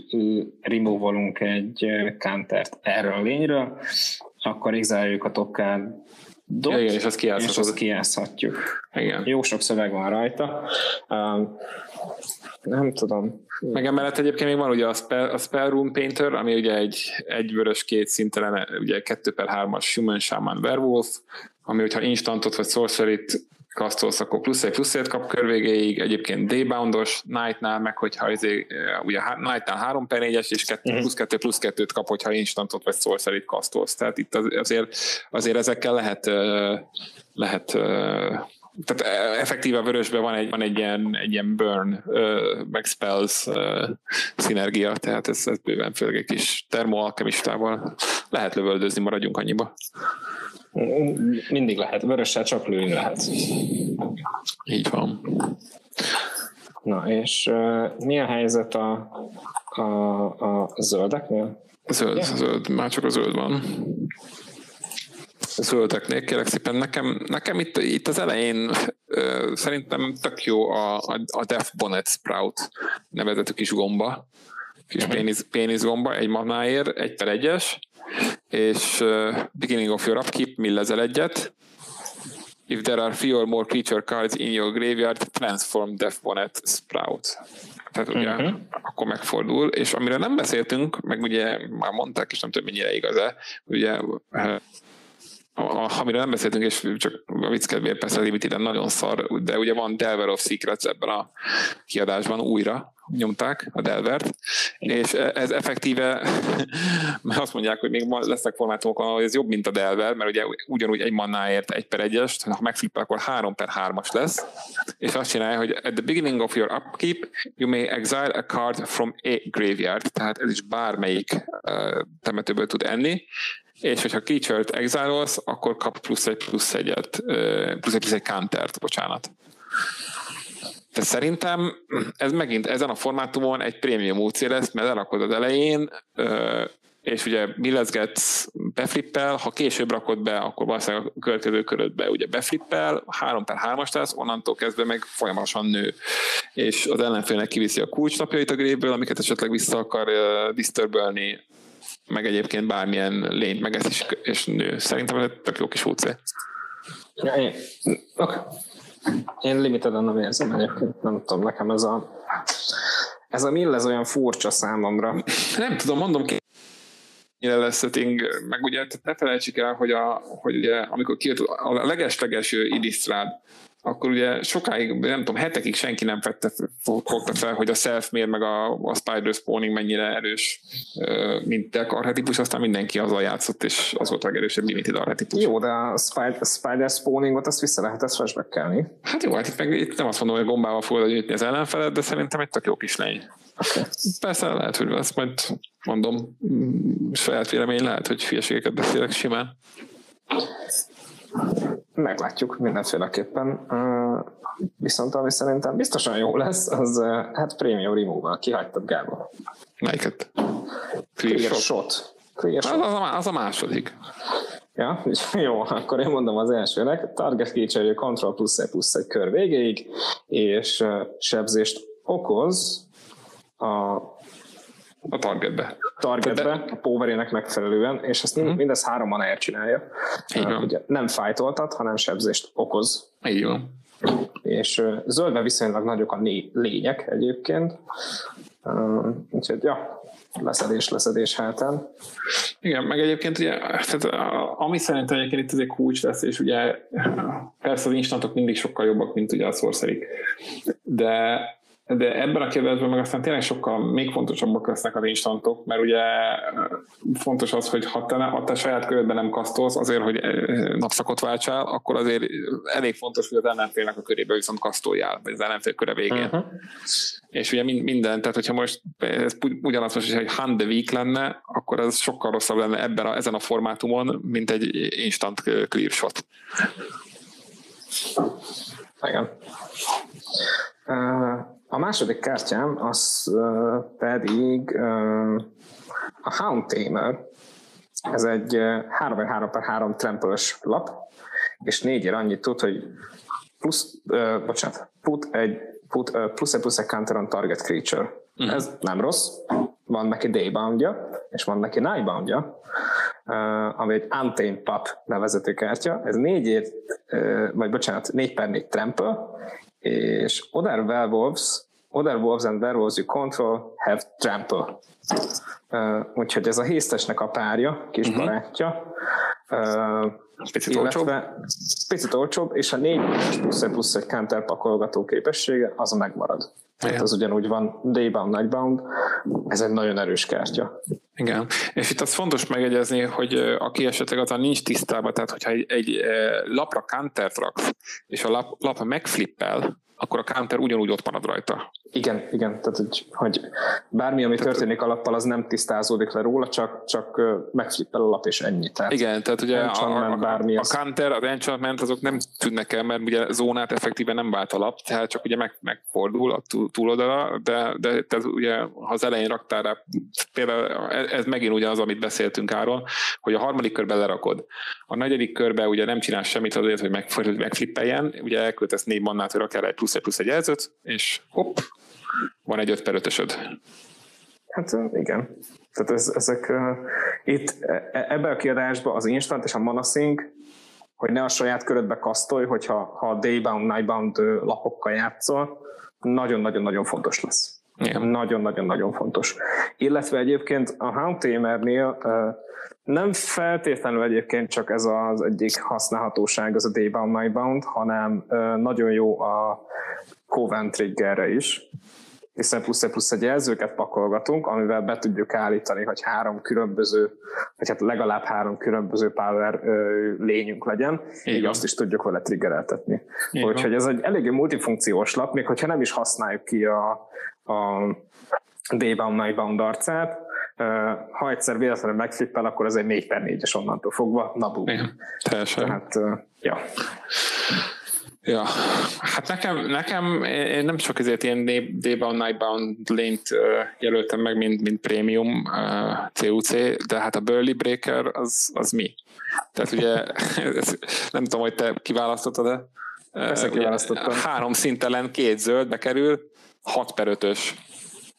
removolunk egy countert erről a lényről, akkor exiláljuk a topkár dot, ja, igen, és azt kijátszhatjuk. Igen. Jó sok szöveg van rajta. Um, nem tudom. Meg emellett egyébként még van ugye a Spell, a spell Room Painter, ami ugye egy, egy vörös két szintelen, ugye 2 per 3-as Human Shaman Werewolf, ami hogyha instantot vagy sorcery-t kasztolsz, akkor plusz egy plusz egy kap körvégéig, egyébként D-boundos, Knight-nál, meg hogyha izé, ugye Knight-nál 3 per 4-es, és 2, uh-huh. plusz 2 plusz 2-t kap, hogyha instantot vagy sorcery-t kasztolsz. Tehát itt azért, azért ezekkel lehet, lehet tehát effektíve a vörösben van egy, van egy ilyen, egy ilyen burn, uh, meg spells uh, szinergia, tehát ez, ez bőven főleg egy kis termoalkemistával lehet lövöldözni, maradjunk annyiba. Mindig lehet, vörössel csak lőni lehet. Így van. Na, és uh, mi a helyzet a, a, a zöldeknél? Zöld, yeah. zöld, már csak a zöld van. Zöldeknél, kérlek szépen, nekem, nekem itt, itt az elején ö, szerintem tök jó a, a, a Def Bonnet Sprout nevezetű kis gomba, kis uh-huh. péniz, péniz egy manáért, egy per egyes, és uh, beginning of your upkeep, millezel egyet, if there are few or more creature cards in your graveyard, transform Death Bonnet Sprout. Tehát ugye uh-huh. akkor megfordul, és amire nem beszéltünk, meg ugye már mondták, és nem tudom mennyire igaz-e, ugye amire nem beszéltünk, és csak a vicc kedvéért persze limited nagyon szar, de ugye van Delver of Secrets ebben a kiadásban újra, nyomták a Delvert, és ez effektíve, *laughs* mert azt mondják, hogy még lesznek formátumok, ahol ez jobb, mint a Delver, mert ugye ugyanúgy egy mannáért egy per egyes, ha megflippel, akkor három per hármas lesz, és azt csinálja, hogy at the beginning of your upkeep, you may exile a card from a graveyard, tehát ez is bármelyik uh, temetőből tud enni, és hogyha creature-t exilolsz, akkor kap plusz egy plusz egyet, plusz egy plusz egy countert, bocsánat. De szerintem ez megint ezen a formátumon egy prémium útszél lesz, mert elrakod az elején, és ugye millezgetsz beflippel, ha később rakod be, akkor valószínűleg a következő körödbe ugye beflippel, 3 per 3-as lesz, onnantól kezdve meg folyamatosan nő. És az ellenfélnek kiviszi a kulcsnapjait a gréből, amiket esetleg vissza akar disturbölni, meg egyébként bármilyen lényt meg ez is, és nő. Szerintem ez egy tök jó kis útszél. Ja, én, okay. én limiteden nem érzem egyébként, nem tudom, nekem ez a ez a mill ez olyan furcsa számomra. Nem tudom, mondom ki, mire lesz setting, meg ugye ne felejtsük el, hogy, a, hogy ugye, amikor kijött a legesleges Idisztrád, akkor ugye sokáig, nem tudom, hetekig senki nem vette, fogta fel, hogy a self meg a, a spider spawning mennyire erős, mint a arhetipus, aztán mindenki azzal játszott, és az volt a legerősebb limited arhetipus. Jó, de a spider, a spider spawningot azt vissza lehet ezt flashback Hát jó, hát itt, meg, itt nem azt mondom, hogy gombával fogod gyűjtni az ellenfelet, de szerintem egy tök jó kis lény. Okay. Persze lehet, hogy ezt majd mondom, saját vélemény lehet, hogy hülyeségeket beszélek simán. Meglátjuk mindenféleképpen. Viszont ami szerintem biztosan jó lesz, az hát Premium Remove-val kihagytad Gábor. Melyiket? Clear, Clear Shot. Clear shot. Az, a, az a második. Ja, *laughs* jó, akkor én mondom az elsőnek. Target creature control plusz egy plusz egy kör végéig, és sebzést okoz a a targetbe. Targetbe, de... a powerének megfelelően, és ezt uh-huh. mindez három manáért csinálja. Uh, ugye nem fájtoltat, hanem sebzést okoz. Így van. És zöldben viszonylag nagyok a né- lények egyébként. Úgyhogy, ja, leszedés, leszedés hátán. Igen, meg egyébként ugye, tehát, ami szerintem egyébként itt egy kulcs lesz, és ugye persze az instantok mindig sokkal jobbak, mint ugye a sorcerik, de de ebben a kérdésben meg aztán tényleg sokkal még fontosabbak lesznek az instantok, mert ugye fontos az, hogy ha te, ha te saját körödben nem kasztolsz azért, hogy napszakot váltsál, akkor azért elég fontos, hogy az ellenfélnek a körébe viszont kasztoljál, vagy az ellenfél köre végén. Uh-huh. És ugye minden, tehát hogyha most ez ugyanaz most, hogy hand the week lenne, akkor ez sokkal rosszabb lenne ebben a, ezen a formátumon, mint egy instant clear shot. Igen. A második kártyám az pedig a Hound Tamer. Ez egy 3x3 per 3 trampölös lap, és négyért annyit tud, hogy plusz, uh, bocsánat, put egy, put, uh, plusz egy plusz egy counter on target creature. Uh-huh. Ez nem rossz. Van neki dayboundja, és van neki nightboundja, uh, ami egy Untamed Pup nevezető kártya. Ez négyért, uh, vagy bocsánat, négy per négy trample, és Other Werewolves, Other Wolves and Werewolves you control have trample. Uh, úgyhogy ez a hésztesnek a párja, kis uh-huh. barátja. Uh, picit olcsóbb. Picit olcsóbb, és a négy plusz egy plusz egy counter pakolgató képessége, az a megmarad. Tehát az ugyanúgy van daybound, nightbound, ez egy nagyon erős kártya. Igen, és itt az fontos megjegyezni, hogy aki esetleg azon nincs tisztában, tehát hogyha egy, egy lapra counter raksz, és a lap, lap megflippel, akkor a counter ugyanúgy ott marad rajta. Igen, igen, tehát hogy, hogy bármi, ami tehát, történik alappal, az nem tisztázódik le róla, csak, csak megflippel a lap, és ennyi. Tehát igen, tehát ugye a, a, bármi a, a counter, az enchantment, azok nem tűnnek el, mert ugye zónát effektíve nem vált a lap, tehát csak ugye meg, megfordul a túloldala, de, de tehát ugye, ha az elején raktál rá, például ez megint ugyanaz, amit beszéltünk Áron, hogy a harmadik körbe lerakod. A negyedik körbe ugye nem csinál semmit azért, hogy megflippeljen, ugye elköltesz négy mannát, hogy rakjál egy plusz egy plusz egy jelzőt, és hopp, van egy 5 per 5 Hát igen. Tehát ez, ezek uh, itt e, e, ebbe a kiadásban az instant és a manasync, hogy ne a saját körödbe kasztolj, hogyha ha daybound, nightbound lapokkal játszol, nagyon-nagyon-nagyon fontos lesz. Nagyon-nagyon-nagyon fontos. Illetve egyébként a Hound Tamernél uh, nem feltétlenül egyébként csak ez az egyik használhatóság, az a Daybound Nightbound, hanem nagyon jó a Coven triggerre is, hiszen plusz, plusz egy jelzőket pakolgatunk, amivel be tudjuk állítani, hogy három különböző, vagy hát legalább három különböző power ö, lényünk legyen, így, így azt is tudjuk vele triggereltetni. Úgyhogy ez egy eléggé multifunkciós lap, még hogyha nem is használjuk ki a, a Daybound Nightbound arcát, ha egyszer véletlenül megflippel, akkor ez egy 4 per 4-es onnantól fogva, na bú. teljesen. Tehát, ja. Ja, hát nekem, nekem én nem csak ezért ilyen Daybound, Nightbound lane jelöltem meg, mint, mint Premium CUC, de hát a Burley Breaker az, az mi? Tehát ugye, *laughs* nem tudom, hogy te kiválasztottad-e? Persze kiválasztottam. Három szintelen, két zöld bekerül, 6 per 5-ös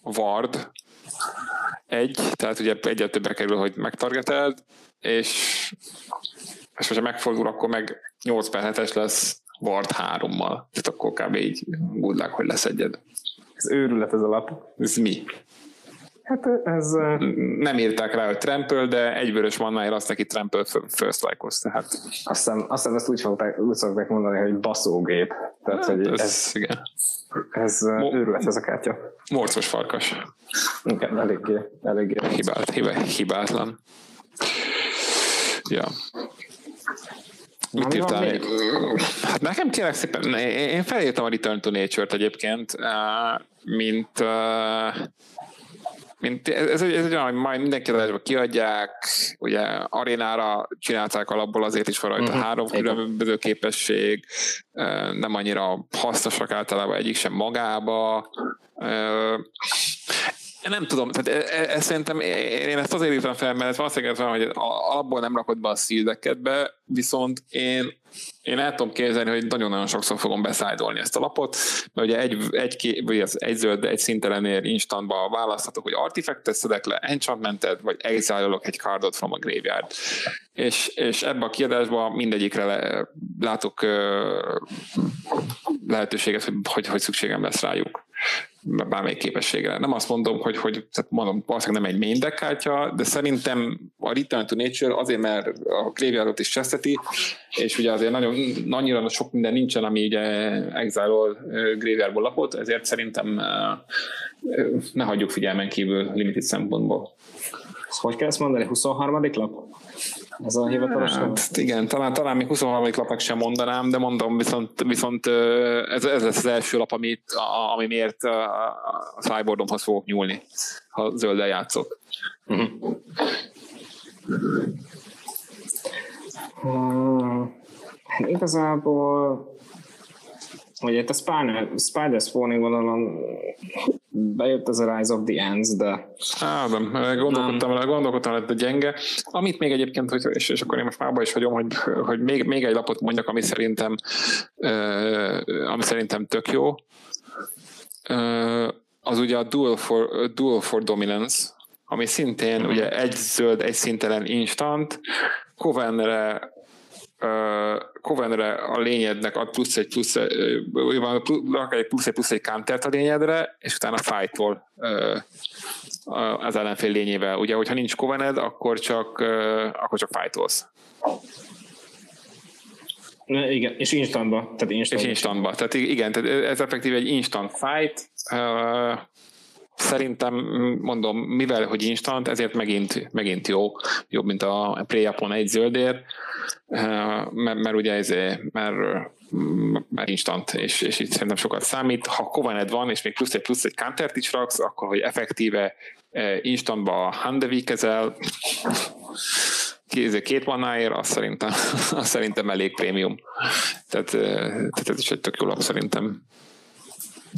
Ward, egy, tehát ugye egyet többre kerül, hogy megtargeteld, és, és hogyha megfordul, akkor meg 8 per 7-es lesz Ward 3-mal. Tehát akkor kb. így good luck, hogy leszedjed. Ez őrület ez a lap. Ez mi? Hát ez... Nem írták rá, hogy Trample, de egy vörös mannáért azt neki Trample first like tehát... Azt hiszem, azt hiszem ezt úgy fogták, úgy szokták mondani, hogy baszógép. Tehát, hát, hogy ez, ez, igen. ez Mo- őrület ez a kártya. Morcos farkas. Igen, eléggé, eléggé. Hibát, hibátlan. Ja. Mit írtál még? Hát nekem kérek szépen, én felírtam a Return to Nature-t egyébként, mint mint ez, egy, ez egy olyan, hogy majd mindenki adásba kiadják, ugye arénára csinálták alapból, azért is van rajta uh-huh. három különböző képesség, nem annyira hasznosak általában egyik sem magába, nem tudom, tehát ez, e, e, szerintem én ezt azért írtam fel, mert valószínűleg van, hogy alapból nem rakod be a szildeket viszont én, én el tudom képzelni, hogy nagyon-nagyon sokszor fogom beszájdolni ezt a lapot, mert ugye egy, egy, vagy az egy zöld, egy szintelenél instantba választhatok, hogy artifactet szedek le, enchantmentet, vagy exile egy cardot from a graveyard. És, és ebbe a kiadásban mindegyikre le, látok uh, lehetőséget, hogy, hogy, hogy szükségem lesz rájuk bármelyik képességre. Nem azt mondom, hogy, hogy tehát mondom, valószínűleg nem egy main deck kártya, de szerintem a Return to Nature azért, mert a graveyardot is cseszteti, és ugye azért nagyon, annyira sok minden nincsen, ami ugye exile graveyardból lapot, ezért szerintem ne hagyjuk figyelmen kívül limited szempontból. Hogy kell ezt mondani? 23. lap? Ez a hivatalos hát, Igen, talán, talán még 23. lapnak sem mondanám, de mondom, viszont, viszont ez, ez lesz az első lap, amit, ami miért a cybordomhoz fogok nyúlni, ha zölddel játszok. Uh-huh. Uh, igazából Ugye itt a Spider, Spider Spawning vonalon bejött ez a Rise of the Ends, de... Á, de gondolkodtam vele, gondolkodtam vele, de gyenge. Amit még egyébként, hogy, és, és akkor én most mába is hagyom, hogy, hogy még, még egy lapot mondjak, ami szerintem, uh, ami szerintem tök jó. Uh, az ugye a Dual for, Dual for Dominance, ami szintén mm. ugye egy zöld, egy szintelen instant, Covenre Covenre a lényednek ad plusz egy plusz, van, egy plusz egy plusz egy countert a lényedre, és utána fájtól az ellenfél lényével. Ugye, hogyha nincs Covened, akkor csak, akkor csak fájtolsz. Igen, és instantba. Tehát instantba. És instantba. Tehát igen, tehát ez effektív egy instant fight, szerintem, mondom, mivel, hogy instant, ezért megint, megint jó, jobb, mint a Playapon egy zöldér, mert, mert ugye ez, mert, mert instant, és, és itt szerintem sokat számít. Ha Kovaned van, és még plusz egy plusz egy counter is raksz, akkor hogy effektíve instantba Handevi kezel, két manáért, azt szerintem, *laughs* azt szerintem elég prémium. Tehát, tehát ez is egy tök jó lap szerintem.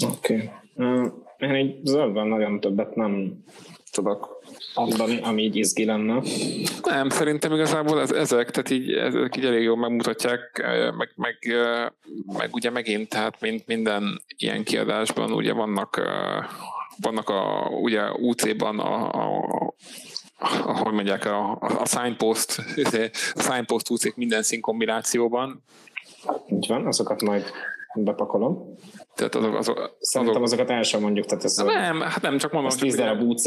Oké. Okay. Én egy zöldben nagyon többet nem tudok mondani, ami így izgi lenne. Nem, szerintem igazából ez, ezek, tehát így, ezek így elég jól megmutatják, meg, meg, meg ugye megint, tehát mint minden ilyen kiadásban ugye vannak vannak a, ugye UC-ban a, a, ahogy mondják, a, a signpost, a signpost UC minden szín kombinációban. Így van, azokat majd bepakolom. Tehát azok, azok, Szerintem azok, azokat el sem mondjuk. Tehát ez nem, hát nem, csak mondom. 10 darab UC.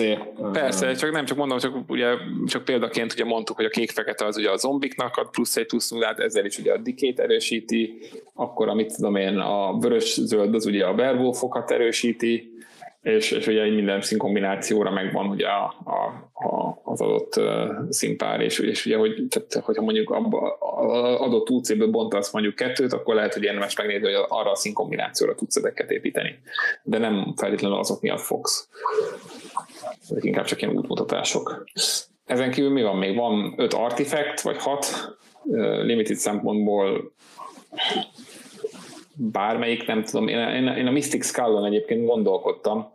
Persze, csak nem csak mondom, csak ugye csak példaként ugye mondtuk, hogy a kék-fekete az ugye a zombiknak ad plusz egy plusz nullát, ezzel is ugye a dikét erősíti, akkor amit tudom én, a vörös-zöld az ugye a werewolfokat erősíti, és, és ugye minden színkombinációra megvan ugye a, a, a, az adott színpár, és, és ugye, hogy, tehát, hogyha mondjuk abba, az adott UC-ből bontasz mondjuk kettőt, akkor lehet, hogy érdemes megnézni, hogy arra a színkombinációra tudsz ezeket építeni. De nem feltétlenül azok miatt fogsz. Ezek inkább csak ilyen útmutatások. Ezen kívül mi van még? Van öt artifact, vagy hat limited szempontból bármelyik, nem tudom, én, én, én a Mystic skull egyébként gondolkodtam,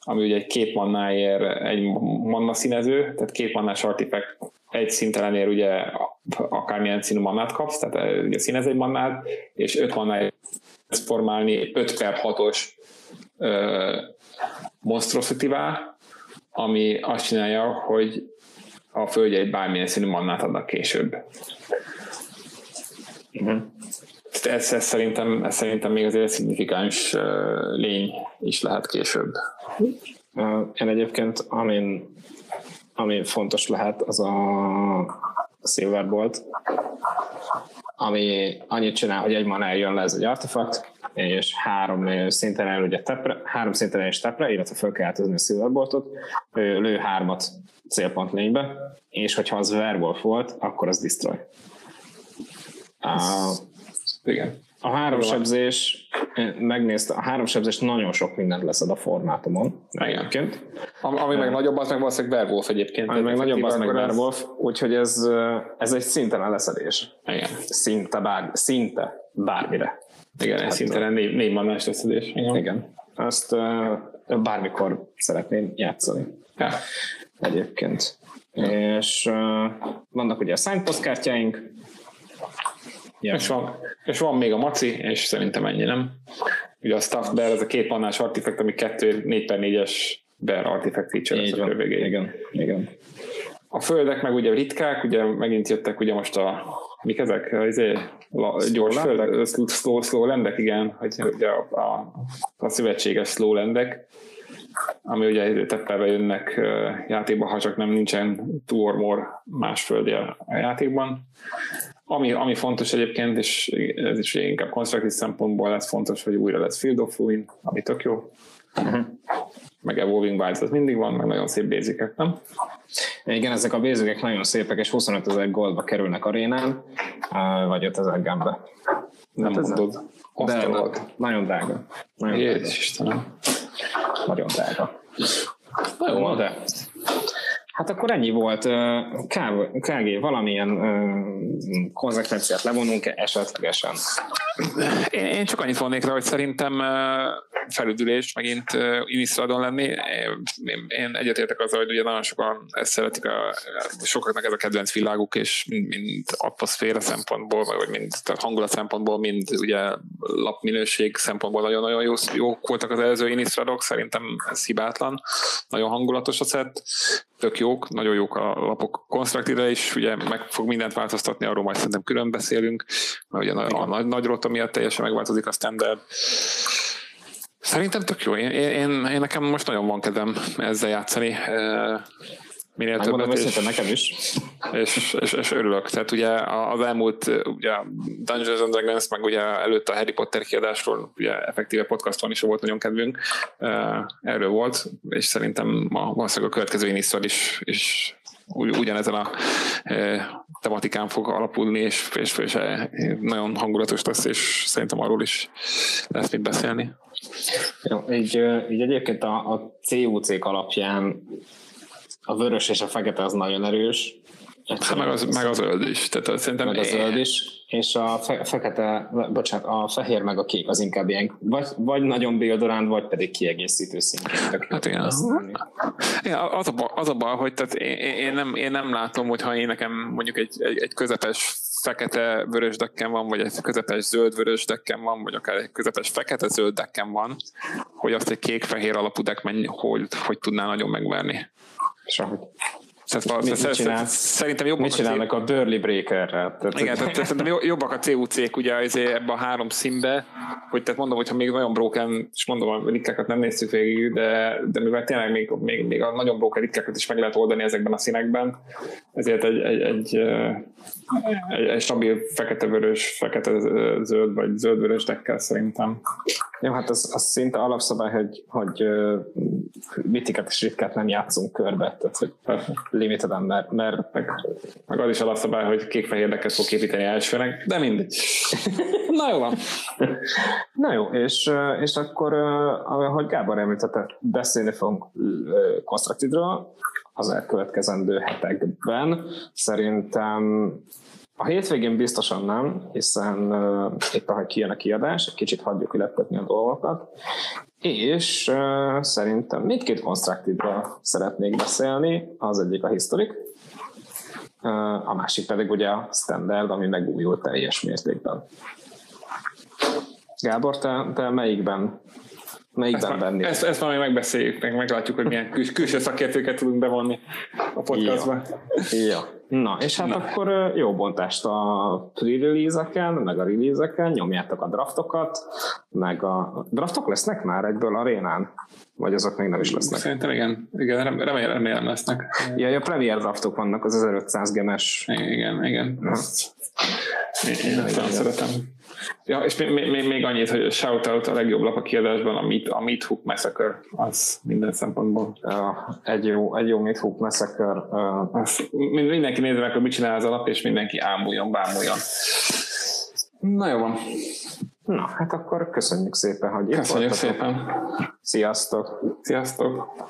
ami ugye egy két mannáért egy manna színező, tehát két mannás artifact egy szinten ér ugye akármilyen színű mannát kapsz, tehát eh, ugye színez egy mannát, és öt mannáért formálni 5 per 6-os monstrosity ami azt csinálja, hogy a földjeit bármilyen színű mannát adnak később. Uh-huh ez, ez, szerintem, ez szerintem még azért szignifikáns lény is lehet később. Én egyébként, amin, ami fontos lehet, az a Silverbolt, ami annyit csinál, hogy egy mana jön le ez egy artefakt, és három szinten el ugye tepre, három szinten el és tepre, illetve fel kell a Silverboltot, lő hármat célpont lénybe, és hogyha az Werewolf volt, akkor az destroy. Uh, igen. A három sebzés, megnézte, a három sebzés nagyon sok mindent leszed a formátumon. Egyébként. Ami, ami meg nagyobb, az meg valószínűleg Werewolf egyébként. Ami meg nagyobb, az meg Werewolf, úgyhogy ez, ez egy szintelen leszedés. Igen. Szinte, bár, szinte bármire. Igen, hát, szintelen négy, négy mannás leszedés. Igen. Igen. Azt uh, bármikor szeretném játszani. Ja. Egyébként. Ja. És uh, vannak ugye a signpost kártyáink, Yeah. És, van, és van még a maci, és szerintem ennyi, nem? Ugye a Staff Bear, ez a két pannás artifact, ami 2 4 per 4-es Bear artifact feature Így van. Igen, igen. A földek meg ugye ritkák, ugye megint jöttek ugye most a mik ezek? Izé, la, gyors föld, slow, slow lendek, igen, hogy ugye a, a, a szövetséges slow lendek, ami ugye teppelve jönnek játékba, ha csak nem nincsen two or more más földje a játékban. Ami, ami fontos egyébként, és ez is inkább konstruktív szempontból lesz fontos, hogy újra lesz Field of Ruin, ami tök jó. Uh-huh. Meg Evolving Wilds, az mindig van, meg nagyon szép bézikek, nem? Igen, ezek a bézikek nagyon szépek, és 25 ezer goldba kerülnek arénán, vagy 5 ezer gembe. Nem hát mondod. De, de nagyon drága. Nagyon Jézus Istenem. Nagyon drága. Na jó, de Hát akkor ennyi volt. KG, valamilyen konzekvenciát levonunk esetlegesen? Én, csak annyit vonnék rá, hogy szerintem felüdülés megint Inisztradon lenni. Én, egyetértek azzal, hogy ugye nagyon sokan ezt szeretik, a, sokaknak ez a kedvenc világuk, és mind, atmoszféra szempontból, vagy mind tehát hangulat szempontból, mind ugye lapminőség szempontból nagyon-nagyon jó, jók voltak az előző Inistradok, szerintem ez hibátlan, nagyon hangulatos a szett, tök jók, nagyon jók a lapok konstruktívre is, ugye meg fog mindent változtatni, arról majd szerintem külön beszélünk, mert ugye a, a nagy, nagy rota miatt teljesen megváltozik a standard. Szerintem tök jó. Én, én, én, nekem most nagyon van kedvem ezzel játszani. Minél Megmondom többet, és, nekem is. és, és, és, örülök. Tehát ugye az elmúlt ugye Dungeons and Dragons, meg ugye előtt a Harry Potter kiadásról, ugye effektíve podcaston is volt nagyon kedvünk, erről volt, és szerintem a, valószínűleg a következő Inisztől is, is ugyanezen a tematikán fog alapulni, és, és, és nagyon hangulatos lesz, és szerintem arról is lesz mit beszélni. Jó, így, így egyébként a, a CUC alapján a vörös és a fekete az nagyon erős. Hát meg, az, meg a zöld is. Tehát szerintem meg a zöld is, és a fe, fekete, bocsánat, a fehér meg a kék az inkább ilyen, vagy, vagy nagyon Bildorán, vagy pedig kiegészítő szintén. Hát igen. igen az, a, az a bal, hogy tehát én, én, nem, én nem látom, hogy ha én nekem mondjuk egy, egy, egy közepes fekete vörös dekken van, vagy egy közepes zöld vörös dekken van, vagy akár egy közepes fekete zöld dekken van, hogy azt egy kék-fehér alapú deck mennyi, hogy, hogy tudná nagyon megverni. Sehogy. Tehát mit, mit csinál? Szerintem jobbak mit csinálnak a, a Burley Breakerrel? Tehát, igen, tehát szerintem jobbak a CUC-k ugye ebbe a három színbe, hogy tehát mondom, hogyha még nagyon broken, és mondom, a ritkákat nem néztük végig, de, de mivel tényleg még, még, még a nagyon broken ritkákat is meg lehet oldani ezekben a színekben, ezért egy, egy, egy, egy, egy stabil fekete-vörös, fekete-zöld vagy zöld-vörös dekkel szerintem. Jó, hát az, az szinte alapszabály, hogy, hogy mitiket és ritkát nem játszunk körbe, tehát hogy limiteden, mert, mert meg, meg az is alapszabály, hogy kék-fehér dekket fog építeni elsőnek, de mindegy. *laughs* Na jó van. Na jó, és, és akkor, ahogy Gábor említette, beszélni fogunk Constructedről az elkövetkezendő hetekben. Szerintem a hétvégén biztosan nem, hiszen uh, itt, ahogy kijön a kiadás, egy kicsit hagyjuk ülettetni a dolgokat, és uh, szerintem mindkét konstruktívra szeretnék beszélni, az egyik a historik, uh, a másik pedig ugye a standard, ami megújult teljes mértékben. Gábor, te, te melyikben Melyikben ezt, benni? Ezt, ezt majd megbeszéljük, meg meglátjuk, hogy milyen kül, külső szakértőket tudunk bevonni a podcastba. Ja. ja. Na, és hát Na. akkor jó bontást a pre-release-eken, meg a release-eken, nyomjátok a draftokat, meg a draftok lesznek már egyből arénán? Vagy azok még nem is lesznek? Szerintem igen, igen remélem, remélem lesznek. Ja, a premier draftok vannak, az 1500 gemes. Igen, igen. Ezt, én, én ezt szeretem. Ja, és még, még, még annyit, hogy shoutout a legjobb lap a kiadásban, a Meat, a Meat Hook Massacre, az minden szempontból. Ja, egy jó, egy jó Meat Hook Massacre. Uh, az, mindenki nézze meg, hogy mit csinál az alap, és mindenki ámuljon, bámuljon. Na jó van. Na, hát akkor köszönjük szépen, hogy itt Köszönjük voltatok. szépen. Sziasztok. Sziasztok.